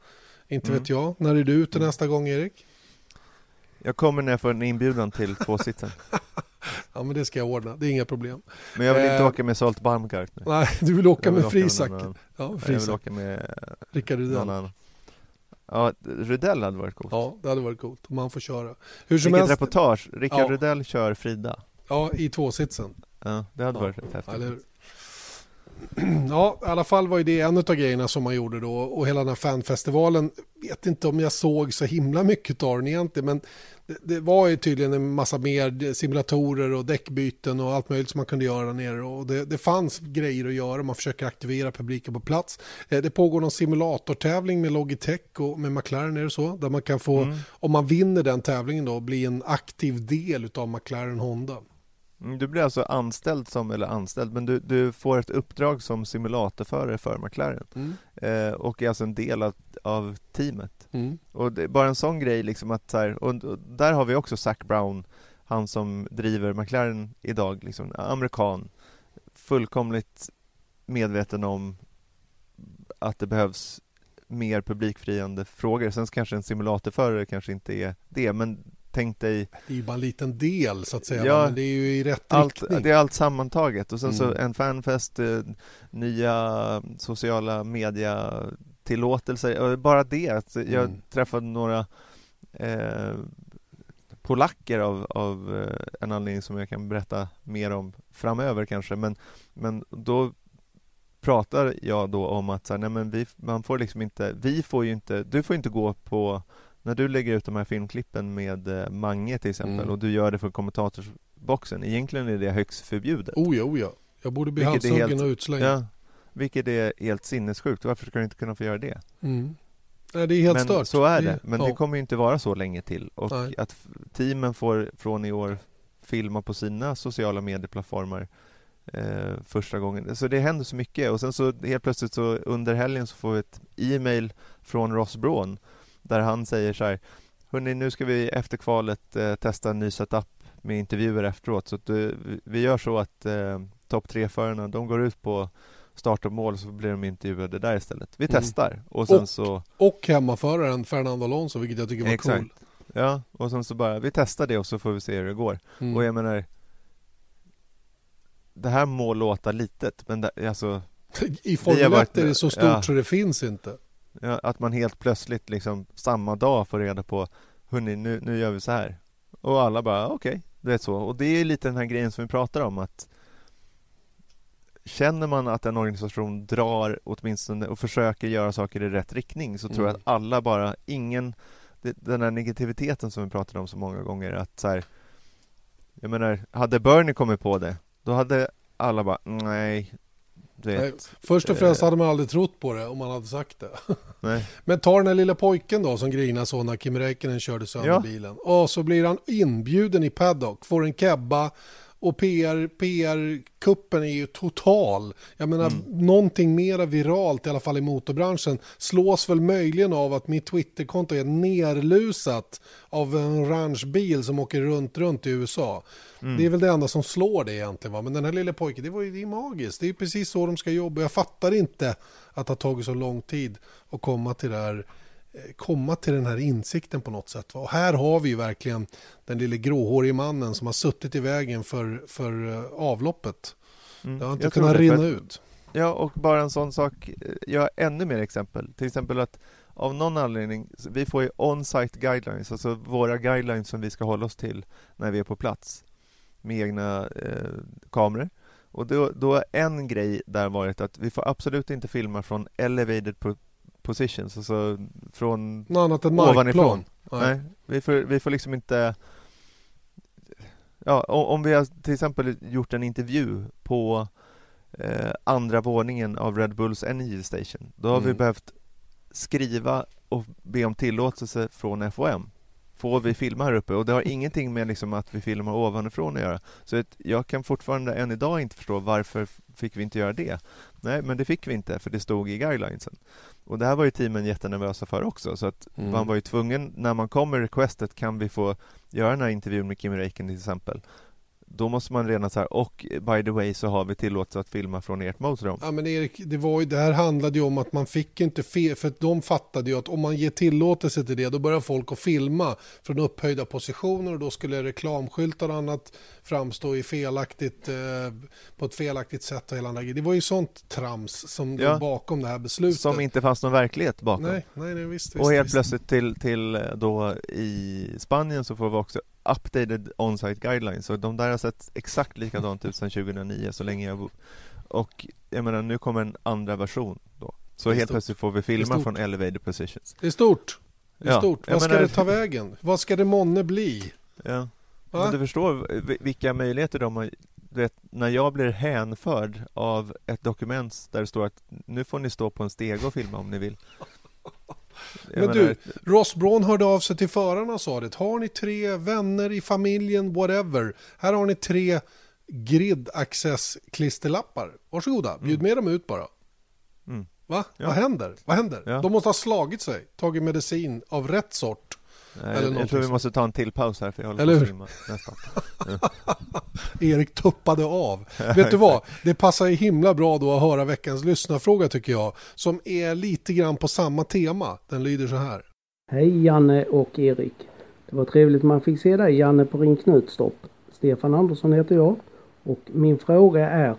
Inte mm. vet jag. När är du ute mm. nästa gång Erik? Jag kommer när jag får en inbjudan till tvåsitsen. ja men det ska jag ordna, det är inga problem. Men jag vill inte eh, åka med Salt Baumgartner. Nej, du vill åka med Frisak. Ja, Frisak. Jag vill åka med Rickard Rydell. Ja, Rydell hade varit coolt. Ja, det hade varit coolt om han får köra. Hur som Vilket helst... reportage. Rickard ja. Rydell kör Frida. Ja, i tvåsitsen. Ja, det hade ja. varit rätt häftigt. Ja, i alla fall var ju det en av grejerna som man gjorde då och hela den här fanfestivalen, vet inte om jag såg så himla mycket av den egentligen, men det, det, var ju tydligen en massa mer simulatorer och däckbyten och allt möjligt som man kunde göra där nere och det, det fanns grejer att göra, man försöker aktivera publiken på plats. Eh, det pågår någon simulatortävling med Logitech och med McLaren är det så, där man kan få, mm. om man vinner den tävlingen då, bli en aktiv del av McLaren Honda. Mm, du blir alltså anställd som, eller anställd, men du, du får ett uppdrag som simulatorförare för McLaren mm. eh, och är alltså en del av, av teamet. Mm. Och det, bara en sån grej liksom att så här, och, och, där har vi också Zac Brown, han som driver McLaren idag, liksom amerikan, fullkomligt medveten om att det behövs mer publikfriande frågor. Sen kanske en simulatorförare kanske inte är det, men tänk dig... Det är ju bara en liten del så att säga, ja, men det är ju i rätt allt, riktning. Det är allt sammantaget och sen mm. så en fanfest, eh, nya sociala media tillåtelser, bara det att jag mm. träffade några eh, polacker av, av eh, en anledning som jag kan berätta mer om framöver kanske, men, men då pratar jag då om att så här, nej men vi, man får liksom inte, vi får ju inte, du får inte gå på när du lägger ut de här filmklippen med eh, Mange till exempel Mm. och du gör det för kommentatorsboxen, egentligen är det högst förbjudet. Oh ja, oh ja. Jag borde bli Vilket halshuggen helt- och utslängd. Ja, vilket är helt sinnessjukt. Varför ska du inte kunna få göra det? Mm. Nej, det är helt men stört. så är det. Men ja. det kommer ju inte vara så länge till. Och Nej. att teamen får från i år filma på sina sociala medieplattformar eh, första gången. Så det händer så mycket. Och sen så helt plötsligt så under helgen så får vi ett e-mail från Ross Braun där han säger så här Hörrni, nu ska vi efter kvalet eh, testa en ny setup med intervjuer efteråt. Så att, eh, vi- gör så att eh, topp tre-förarna, de går ut på start och mål så blir de intervjuade där istället. Vi Mm. testar och sen Och- så Och hemmaföraren Fernando Alonso, vilket jag tycker var Exakt. cool. Ja, och sen så bara, vi testar det och så får vi se hur det går. Mm. Och jag menar Det här må låta litet, men det, alltså I Formel har varit 1 är det så stort ja. så det finns inte. Att man helt plötsligt liksom samma dag får reda på Hörni, nu, nu gör vi så här. Och alla bara, okej, det är så. Och det är lite den här grejen som vi pratar om att Känner man att en organisation drar åtminstone och försöker göra saker i rätt riktning så tror jag Mm. att alla bara, ingen Den här negativiteten som vi pratade om så många gånger att så här, Jag menar, hade Bernie kommit på det Då hade alla bara, nej vet, Först och främst Eh. hade man aldrig trott på det om man hade sagt det. nej. Men ta den här lilla pojken då som grinar så när Kim Räikkönen körde sönder Ja. bilen. Och så blir han inbjuden i paddock, får en kebba och PR, PR-kuppen är ju total. Jag menar, Mm. någonting mera viralt, i alla fall i motorbranschen, slås väl möjligen av att mitt Twitterkonto är nerlusat av en orange bil som åker runt, runt i USA. Mm. Det är väl det enda som slår det egentligen. Va? Men den här lilla pojken, det var ju det är magiskt. Det är precis så de ska jobba. Jag fattar inte att det har tagit så lång tid att komma till, det här, komma till den här insikten på något sätt. Och här har vi ju verkligen den lille gråhårige mannen som har suttit i vägen för, för eh, avloppet. Mm. Det har inte kunnat rinna för- ut. Ja, och bara en sån sak. eh, Jag har ännu mer exempel. Till exempel att av någon anledning, vi får ju on-site guidelines, alltså våra guidelines som vi ska hålla oss till när vi är på plats med egna eh, kameror. Och då, då har en grej där varit att vi får absolut inte filma från elevated positions, alltså från Något annat än ovanifrån. Nej. Nej, vi får, vi får liksom inte... Ja, om vi har till exempel gjort en intervju på eh, andra våningen av Red Bulls Energy Station, då har vi Mm. behövt skriva och be om tillåtelse från FOM. Får vi filma här uppe? Och det har ingenting med liksom att vi filmar ovanifrån att göra. Så att jag kan fortfarande än idag inte förstå varför fick vi inte göra det? Nej, men det fick vi inte för det stod i guidelinesen. Och det här var ju teamen jättenervösa för också, så att Mm. man var ju tvungen, när man kom med requestet, kan vi få göra den här intervjun med Kimi Räikkönen till exempel? Då måste man redan så här, och by the way så har vi tillåtelse att filma från ert motorhome. Ja men Erik, det, var ju, det här handlade ju om att man fick inte fel, för att de fattade ju att om man ger tillåtelse till det då börjar folk att filma från upphöjda positioner och då skulle reklamskyltar och annat framstå i felaktigt, eh, på ett felaktigt sätt och hela den. Det var ju sånt trams som Ja. bakom det här beslutet. Som inte fanns någon verklighet bakom. Nej, nej, nej visst, visst. och helt visst. plötsligt till, till eh, då i Spanien så får vi också updated on-site guidelines. Och de där har sett exakt likadant ut sedan 2009, så länge jag bor. Och jag menar, nu kommer en andra version då. Så helt stort. plötsligt får vi filma från elevated positions. Det är stort. Det är Ja, stort. Vad ska menar- det ta vägen? Vad ska det månne bli? Ja. Va? Men du förstår vi- vilka möjligheter de har. Du vet, när jag blir hänförd av ett dokument där det står att nu får ni stå på en steg och filma om ni vill. Men menar, du, Ross Braun hörde av sig till förarna och sa det. Har ni tre vänner i familjen, whatever. Här har ni tre grid access klisterlappar. Varsågoda, bjud med dem ut bara. Mm. Va? Ja. Vad händer? Vad händer? Ja. De måste ha slagit sig, tagit medicin av rätt sort. Jag, jag någonting tror vi måste ta en till paus här för jag håller Eller på att filma nästan. Erik tuppade av. Vet du vad? Det passar ju himla bra då att höra veckans lyssnarfråga tycker jag. Som är lite grann på samma tema. Den lyder så här. Hej Janne och Erik. Det var trevligt man fick se dig Janne på Ring Knutstopp. Stefan Andersson heter jag och min fråga är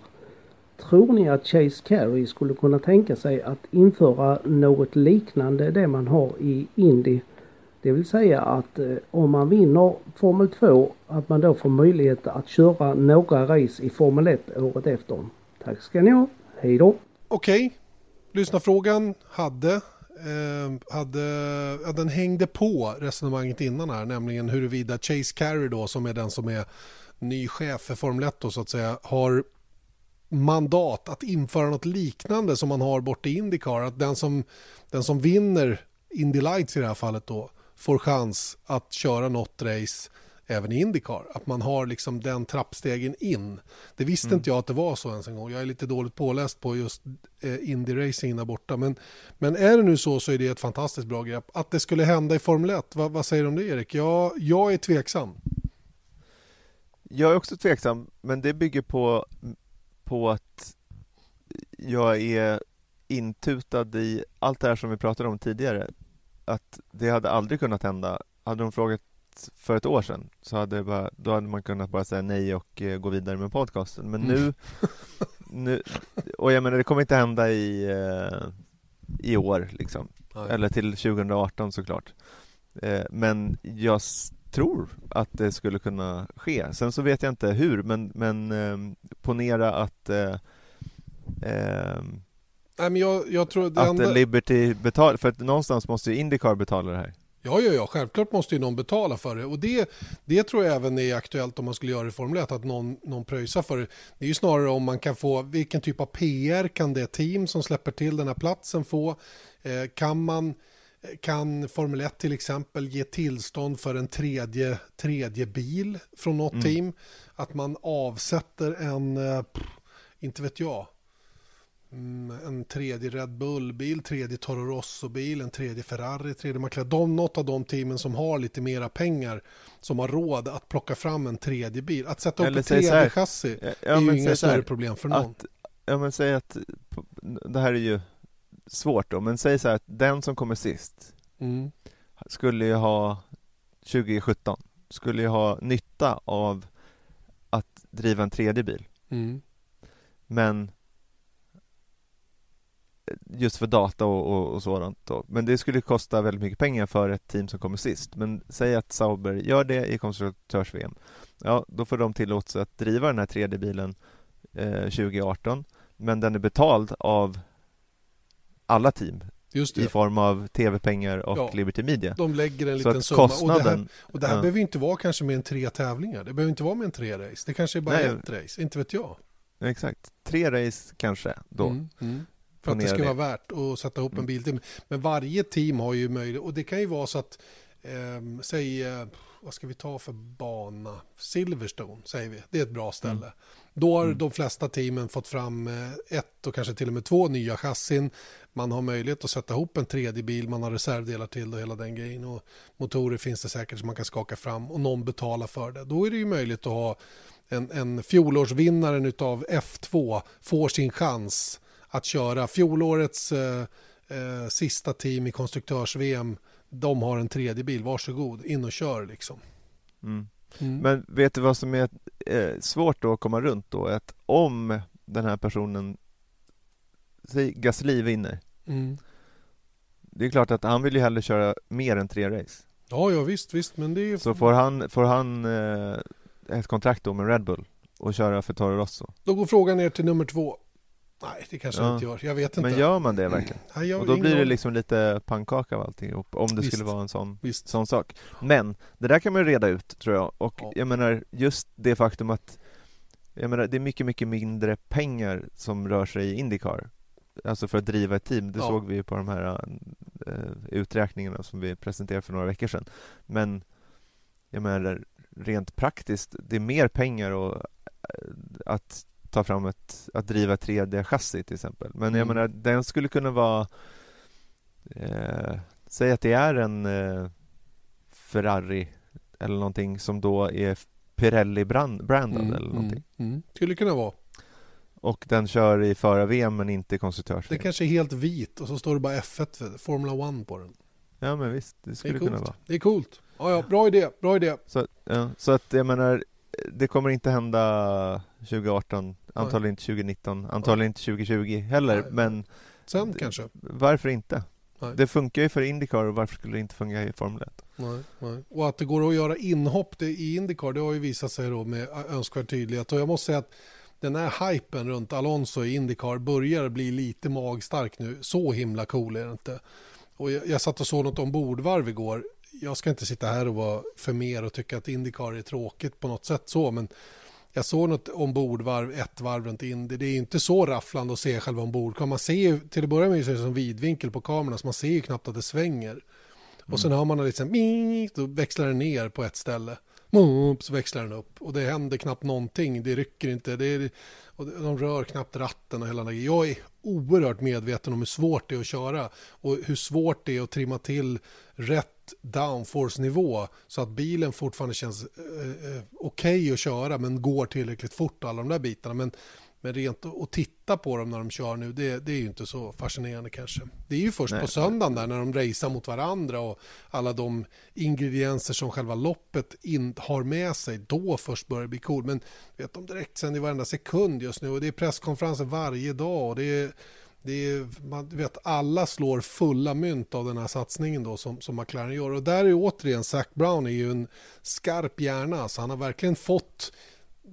Tror ni att Chase Carey skulle kunna tänka sig att införa något liknande det man har i Indy? Det vill säga att eh, om man vinner Formel 2 att man då får möjlighet att köra några race i Formel 1 året efter. Tack ska ni ha. Hej då! Okej, lyssnarfrågan hade eh, hade, ja, den hängde på resonemanget innan här, nämligen huruvida Chase Carey då, som är den som är ny chef för Formel 1 då, så att säga, har mandat att införa något liknande som man har borta i Indycar. Att den som, den som vinner Indy Lights i det här fallet då får chans att köra något race även i Indycar. Att man har liksom den trappstegen in. Det visste mm. inte jag att det var så ens en gång. Jag är lite dåligt påläst på just eh, Indy-racing där borta. Men, men är det nu så så är det ett fantastiskt bra grepp. Att det skulle hända i Formel 1, vad, vad säger du om det Erik? Jag, jag är tveksam. Jag är också tveksam, men det bygger på, på att jag är intutad i allt det här som vi pratade om tidigare. Att det hade aldrig kunnat hända. Hade de frågat för ett år sedan så hade, bara, då hade man kunnat bara säga nej och eh, gå vidare med podcasten. Men nu, mm. nu och jag menar det kommer inte hända i, eh, i år liksom. Nej. Eller till 2018 såklart. Eh, men jag tror att det skulle kunna ske. Sen så vet jag inte hur, men, men eh, ponera att eh, eh, Nej, men jag, jag tror att enda... Liberty betalar, för att någonstans måste ju Indycar betala det här. Ja, ja, ja, självklart måste ju någon betala för det. Och det, det tror jag även är aktuellt om man skulle göra det i Formel 1, att någon, någon pröjsar för det. Det är ju snarare om man kan få, vilken typ av PR kan det team som släpper till den här platsen få? Eh, kan man kan Formel 1 till exempel ge tillstånd för en tredje, tredje bil från något mm. team? Att man avsätter en, eh, inte vet jag, en tredje Red Bull-bil, tredje Toro Rosso-bil, en tredje Ferrari, tredje McLaren. De, något av de teamen som har lite mera pengar som har råd att plocka fram en tredje bil. Att sätta upp ett tredje chassi ja, är ju inga större problem för någon. Att, ja, men säg att det här är ju svårt då, men säg så här att den som kommer sist mm. skulle ju ha 2017 skulle ju ha nytta av att driva en tredje bil. Mm. Men just för data och, och, och sådant då. Men det skulle kosta väldigt mycket pengar för ett team som kommer sist. Men säg att Sauber gör det i konstruktörs-VM. Ja, då får de tillåtelse att driva den här tredje bilen eh, 2018. Men den är betald av alla team i form av tv-pengar och ja, Liberty Media. De lägger en liten summa. Kostnaden, och det här, och det här ja. behöver inte vara kanske mer än tre tävlingar. Det behöver inte vara mer än tre race. Det kanske är bara Nej, ett race, inte vet jag. Exakt, tre race kanske då. Mm, mm. För att det ska vara värt att sätta ihop en mm. bil. Men varje team har ju möjlighet, och det kan ju vara så att, eh, säg, eh, vad ska vi ta för bana? Silverstone säger vi, det är ett bra ställe. Mm. Då har mm. de flesta teamen fått fram eh, ett och kanske till och med två nya chassin. Man har möjlighet att sätta ihop en tredje bil, man har reservdelar till och hela den grejen. Och motorer finns det säkert som man kan skaka fram och någon betalar för det. Då är det ju möjligt att ha en, en fjolårsvinnaren av F2 får sin chans att köra fjolårets eh, eh, sista team i konstruktörs-VM. De har en tredje bil, varsågod, in och kör liksom. Mm. Mm. Men vet du vad som är eh, svårt då att komma runt då? Att om den här personen, säg Gasly vinner. Mm. Det är klart att han vill ju hellre köra mer än tre race. Ja, ja visst, visst, men det är... Så får han, får han eh, ett kontrakt då med Red Bull och köra för Toro Rosso? Då går frågan ner till nummer två. Nej, det kanske ja. inte gör. Jag vet inte. Men gör man det verkligen? Mm. och då blir det liksom lite pannkaka av alltihop, om det Visst. skulle vara en sån, sån sak. Men det där kan man reda ut, tror jag. Och ja. jag menar, just det faktum att jag menar, det är mycket, mycket mindre pengar som rör sig i Indycar. Alltså för att driva ett team. Det ja. såg vi på de här uh, uträkningarna som vi presenterade för några veckor sedan. Men jag menar, rent praktiskt, det är mer pengar och, uh, att ta fram ett, att driva 3D-chassi till exempel. Men jag mm. menar, den skulle kunna vara eh, Säg att det är en eh, Ferrari eller någonting som då är Pirelli-brandad mm, eller någonting. Mm, mm. Skulle kunna vara. Och den kör i förarvm men inte i konstruktörs Det kanske är helt vit och så står det bara F1, Formula 1 på den. Ja men visst, det skulle det kunna vara. Det är coolt. Ja, ja, bra idé, bra idé. Så, ja, så att jag menar, det kommer inte hända 2018, antagligen inte 2019, antagligen inte 2020 heller, Nej. men Sen kanske? Varför inte? Nej. Det funkar ju för Indycar och varför skulle det inte fungera i Formel 1? Nej, nej. Och att det går att göra inhopp i Indycar det har ju visat sig då med önskvärd tydlighet. Och jag måste säga att den här hypen runt Alonso i Indycar börjar bli lite magstark nu. Så himla cool är det inte. Och jag, jag satt och såg något ombordvarv igår. Jag ska inte sitta här och vara för mer och tycka att Indycar är tråkigt på något sätt så, men jag såg något ombordvarv, ett varv runt Indy. Det är inte så rafflande att se själva ombord. Man ser ju, till att börja med så är det som vidvinkel på kameran så man ser ju knappt att det svänger. Mm. Och sen hör man liksom, då växlar den ner på ett ställe. Så växlar den upp och det händer knappt någonting. Det rycker inte. Det är, och de rör knappt ratten och hela den Jag är oerhört medveten om hur svårt det är att köra och hur svårt det är att trimma till rätt downforce-nivå så att bilen fortfarande känns eh, eh okej okay att köra men går tillräckligt fort och alla de där bitarna. Men, men rent att titta på dem när de kör nu, det, det är ju inte så fascinerande kanske. Det är ju först Nej. på söndagen där när de racear mot varandra och alla de ingredienser som själva loppet in, har med sig, då först börjar det bli cool. Men vet, de direkt sen i varenda sekund just nu och det är presskonferenser varje dag och det är det är, man vet, alla slår fulla mynt av den här satsningen då som, som McLaren gör. Och där är återigen, Zac Brown är ju en skarp hjärna. Så han har verkligen fått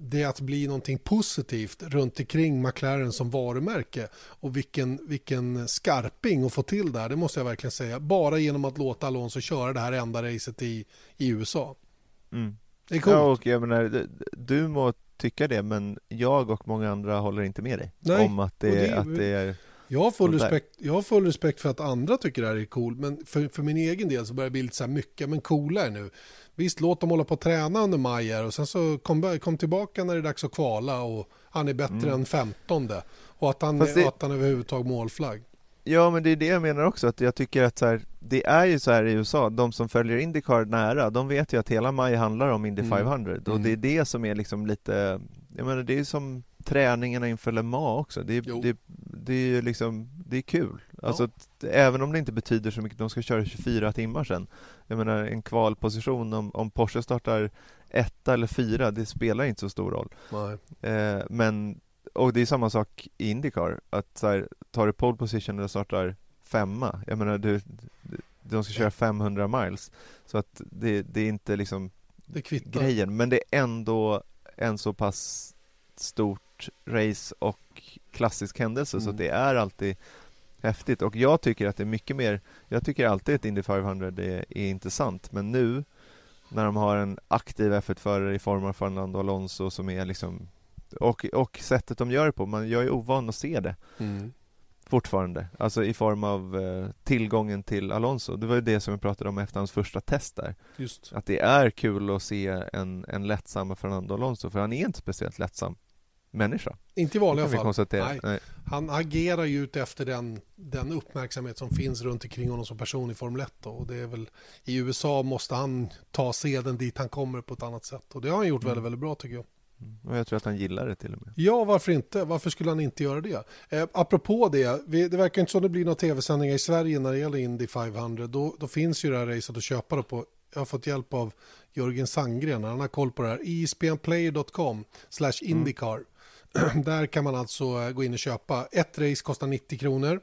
det att bli någonting positivt runt omkring McLaren som varumärke. Och vilken, vilken skarping att få till där, det måste jag verkligen säga. Bara genom att låta Alonso köra det här enda racet i, i USA. Mm. Det är coolt. Ja, och jag menar, du må tycka det, men jag och många andra håller inte med dig Nej, om att det, det, att det är jag har, full respekt, jag har full respekt för att andra tycker det här är cool, men för, för min egen del så börjar det bli lite så här mycket, men coola är nu. Visst, låt dem hålla på att träna under maj och sen så kom, kom tillbaka när det är dags att kvala och han är bättre mm. än femtonde. Och att han, det... att han överhuvudtaget målflagg. Ja, men det är det jag menar också, att jag tycker att så här, det är ju så här i USA, de som följer Indycar nära, de vet ju att hela maj handlar om Indy 500 mm. och det är mm. det som är liksom lite, jag menar det är som träningarna inför Le Mans också. Det, det, det är ju liksom, det är kul. Ja. Alltså, även om det inte betyder så mycket, de ska köra 24 timmar sen. Jag menar en kvalposition, om, om Porsche startar etta eller fyra, det spelar inte så stor roll. Eh, men, och det är samma sak i Indycar, att så här, tar du pole position och startar femma, jag menar du, de ska köra 500 miles, så att det, det är inte liksom grejen, men det är ändå en så pass stort race och klassisk händelse mm. så det är alltid häftigt och jag tycker att det är mycket mer Jag tycker alltid att Indy 500 är, är intressant men nu när de har en aktiv F1-förare i form av Fernando Alonso som är liksom och, och sättet de gör det på, man, jag är ovan att se det mm. fortfarande, alltså i form av eh, tillgången till Alonso. Det var ju det som vi pratade om efter hans första test där. Just. Att det är kul att se en, en lättsam Fernando Alonso, för han är inte speciellt lättsam människa. Inte i vanliga fall. Nej. Nej. Han agerar ju ut efter den, den uppmärksamhet som finns runt omkring honom som person i Formel 1. Då. Och det är väl, I USA måste han ta seden dit han kommer på ett annat sätt. Och det har han gjort mm. väldigt, väldigt bra tycker jag. Mm. Och jag tror att han gillar det till och med. Ja, varför inte? Varför skulle han inte göra det? Eh, apropå det, vi, det verkar inte som det blir några tv-sändningar i Sverige när det gäller Indy 500. Då, då finns ju det här racet att köpa på jag har fått hjälp av Jörgen Sandgren, han har koll på det här. ispnplayer.com slash Indycar. Mm. Där kan man alltså eh, gå in och köpa. Ett race kostar 90 kronor.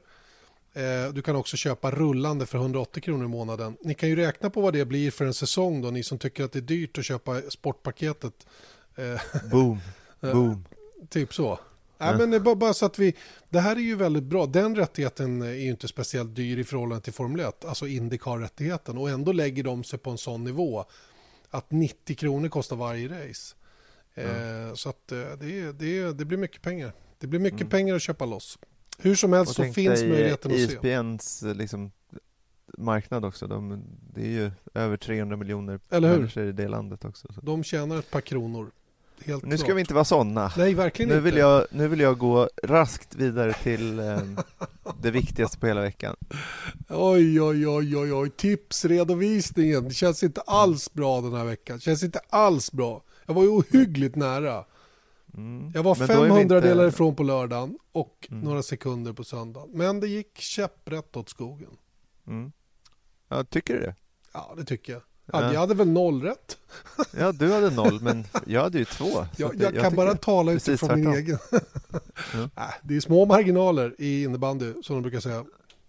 Eh, du kan också köpa rullande för 180 kronor i månaden. Ni kan ju räkna på vad det blir för en säsong då, ni som tycker att det är dyrt att köpa sportpaketet. Eh, Boom, boom. Typ så. Ja. Nej, men bara så att vi, det här är ju väldigt bra. Den rättigheten är ju inte speciellt dyr i förhållande till Formel 1, alltså Indycar-rättigheten. Och ändå lägger de sig på en sån nivå att 90 kronor kostar varje race. Mm. Så att eh, det, det, det blir mycket pengar. Det blir mycket mm. pengar att köpa loss. Hur som helst så finns möjligheten att se. ISBNs eh, liksom, marknad också. De, det är ju över 300 miljoner Eller hur? människor i det landet också. Så. De tjänar ett par kronor. Helt nu ska vi inte vara sådana. Nej, verkligen nu inte. Vill jag, nu vill jag gå raskt vidare till eh, det viktigaste på hela veckan. Oj, oj, oj, oj, oj. Tipsredovisningen. Det känns inte alls bra den här veckan. Det känns inte alls bra. Jag var ju ohyggligt nära. Mm. Jag var 500 inte... delar ifrån på lördagen och mm. några sekunder på söndagen. Men det gick käpprätt åt skogen. Mm. Ja, tycker du det? Ja, det tycker jag. Ja, jag hade väl noll rätt. Ja, du hade noll, men jag hade ju två. Jag, jag, jag kan bara tala utifrån min egen. mm. det är små marginaler i innebandy, som de brukar säga.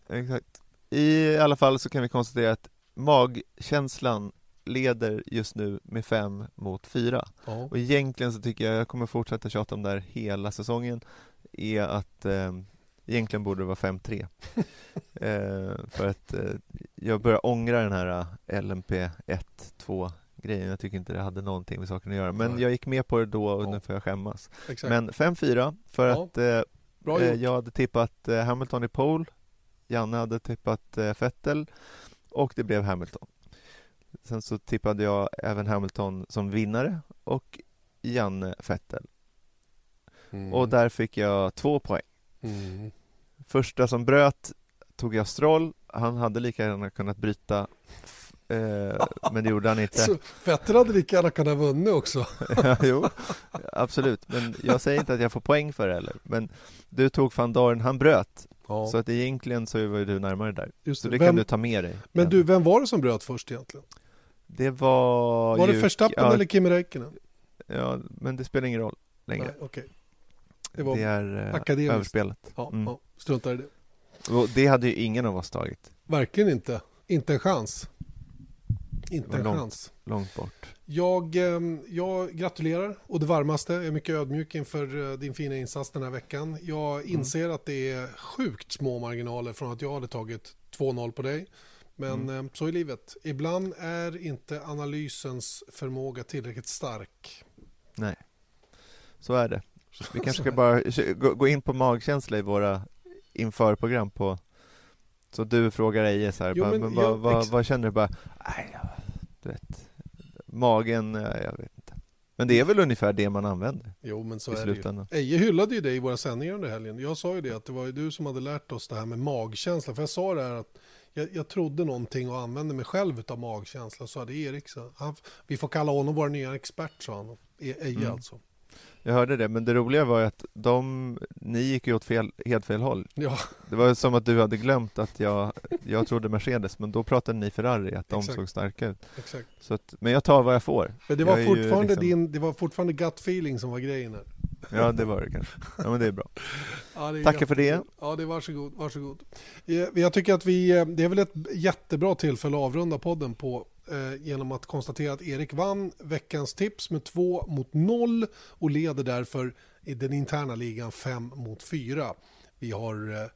Exakt. I alla fall så kan vi konstatera att magkänslan leder just nu med fem mot fyra. Ja. Och egentligen så tycker jag, jag kommer fortsätta tjata om det här hela säsongen, är att eh, Egentligen borde det vara 5-3. eh, för att eh, jag börjar ångra den här eh, LMP 1-2 grejen. Jag tycker inte det hade någonting med saken att göra. Men Nej. jag gick med på det då och Ja. nu får jag skämmas. Exakt. Men 5-4 för Ja. att eh, eh, jag hade tippat eh, Hamilton i pole. Janne hade tippat eh, Vettel och det blev Hamilton. Sen så tippade jag även Hamilton som vinnare och Janne Vettel. Mm. Och där fick jag två poäng. Mm. Första som bröt tog jag Stroll. Han hade lika gärna kunnat bryta eh, men det gjorde han inte. Så Vettel hade lika gärna kunnat vunnit också. jo, absolut. Men jag säger inte att jag får poäng för det heller. Men du tog van Dorn, han bröt. Ja, Så att egentligen så var ju du närmare där. just Så det. det Vem, kan du ta med dig. men Ja. du, vem var det som bröt först egentligen? Det var Var ju... det Verstappen ja, eller Kimi Räikkönen? Ja, men det spelar ingen roll längre. Nej, okej. Det Det, var är eh, akademiskt. överspelat. Ja, Mm. ja, strunta i det. Och det hade ju ingen av oss tagit. Verkligen inte. Inte en chans. Inte Det en långt. chans. Långt bort. Jag, eh, jag gratulerar och det varmaste. Jag är mycket ödmjuk inför eh, din fina insats den här veckan. Jag Mm. inser att det är sjukt små marginaler från att jag hade tagit 2-0 på dig. Men Mm. eh, så är livet. Ibland är inte analysens förmåga tillräckligt stark. Nej, så är det. Vi kanske ska bara gå in på magkänsla i våra införprogram på så du frågar Eje så här, Jo, bara, men men, jag- vad, vad, känner du? Bara, nej, ja, du vet, magen, eh, jag vet inte. Men det är väl ungefär det man använder Jo, men så är det ju. Eje hyllade ju dig i våra sändningar under helgen. Jag sa ju det att det var ju du som hade lärt oss det här med magkänsla. För jag sa det här att jag, jag trodde någonting och använde mig själv av magkänsla. Så hade Erik så han, Vi får kalla honom vår nya expert sa han. E- Eje Mm. alltså. Jag hörde det, men det roliga var ju att de, ni gick ju åt fel, helt fel håll. Ja, Det var som att du hade glömt att jag, jag trodde Mercedes, men då pratade ni Ferrari, att de Exakt. såg starka ut. exakt. Så att, men jag tar vad jag får. Men det var, fortfarande liksom- din, det var fortfarande gut feeling som var grejen här. Ja, det var det kanske. Ja, men det är bra. Ja, det är Tackar för det. Ja, det är varsågod. varsågod. Eh, Jag tycker att vi, eh, det är väl ett jättebra tillfälle att avrunda podden på eh, genom att konstatera att Erik vann veckans tips med 2 mot 0 och leder därför i den interna ligan 5 mot 4. Vi har eh,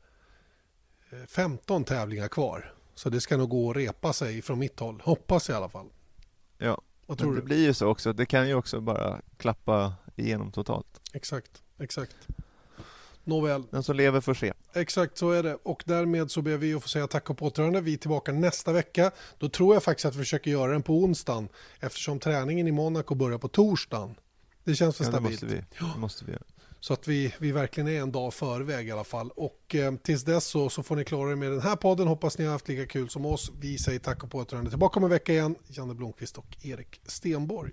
15 tävlingar kvar. Så det ska nog gå att repa sig från mitt håll. Hoppas i alla fall. Ja, Vad men tror det du? blir ju så också. Det kan ju också bara klappa igenom totalt. Exakt, exakt. Nåväl, Den som lever får se. Exakt så är det. Och därmed så ber vi att få säga tack och på återhörande. Vi är tillbaka nästa vecka. Då tror jag faktiskt att vi försöker göra den på onsdagen eftersom träningen i Monaco börjar på torsdagen. Det känns för Ja, det stabilt. måste vi. Det måste vi göra. Så att vi, vi verkligen är en dag förväg i alla fall. Och eh, tills dess så, så får ni klara er med den här podden. Hoppas ni har haft lika kul som oss. Vi säger tack och på återhörande. Tillbaka om en vecka igen. Janne Blomqvist och Erik Stenborg.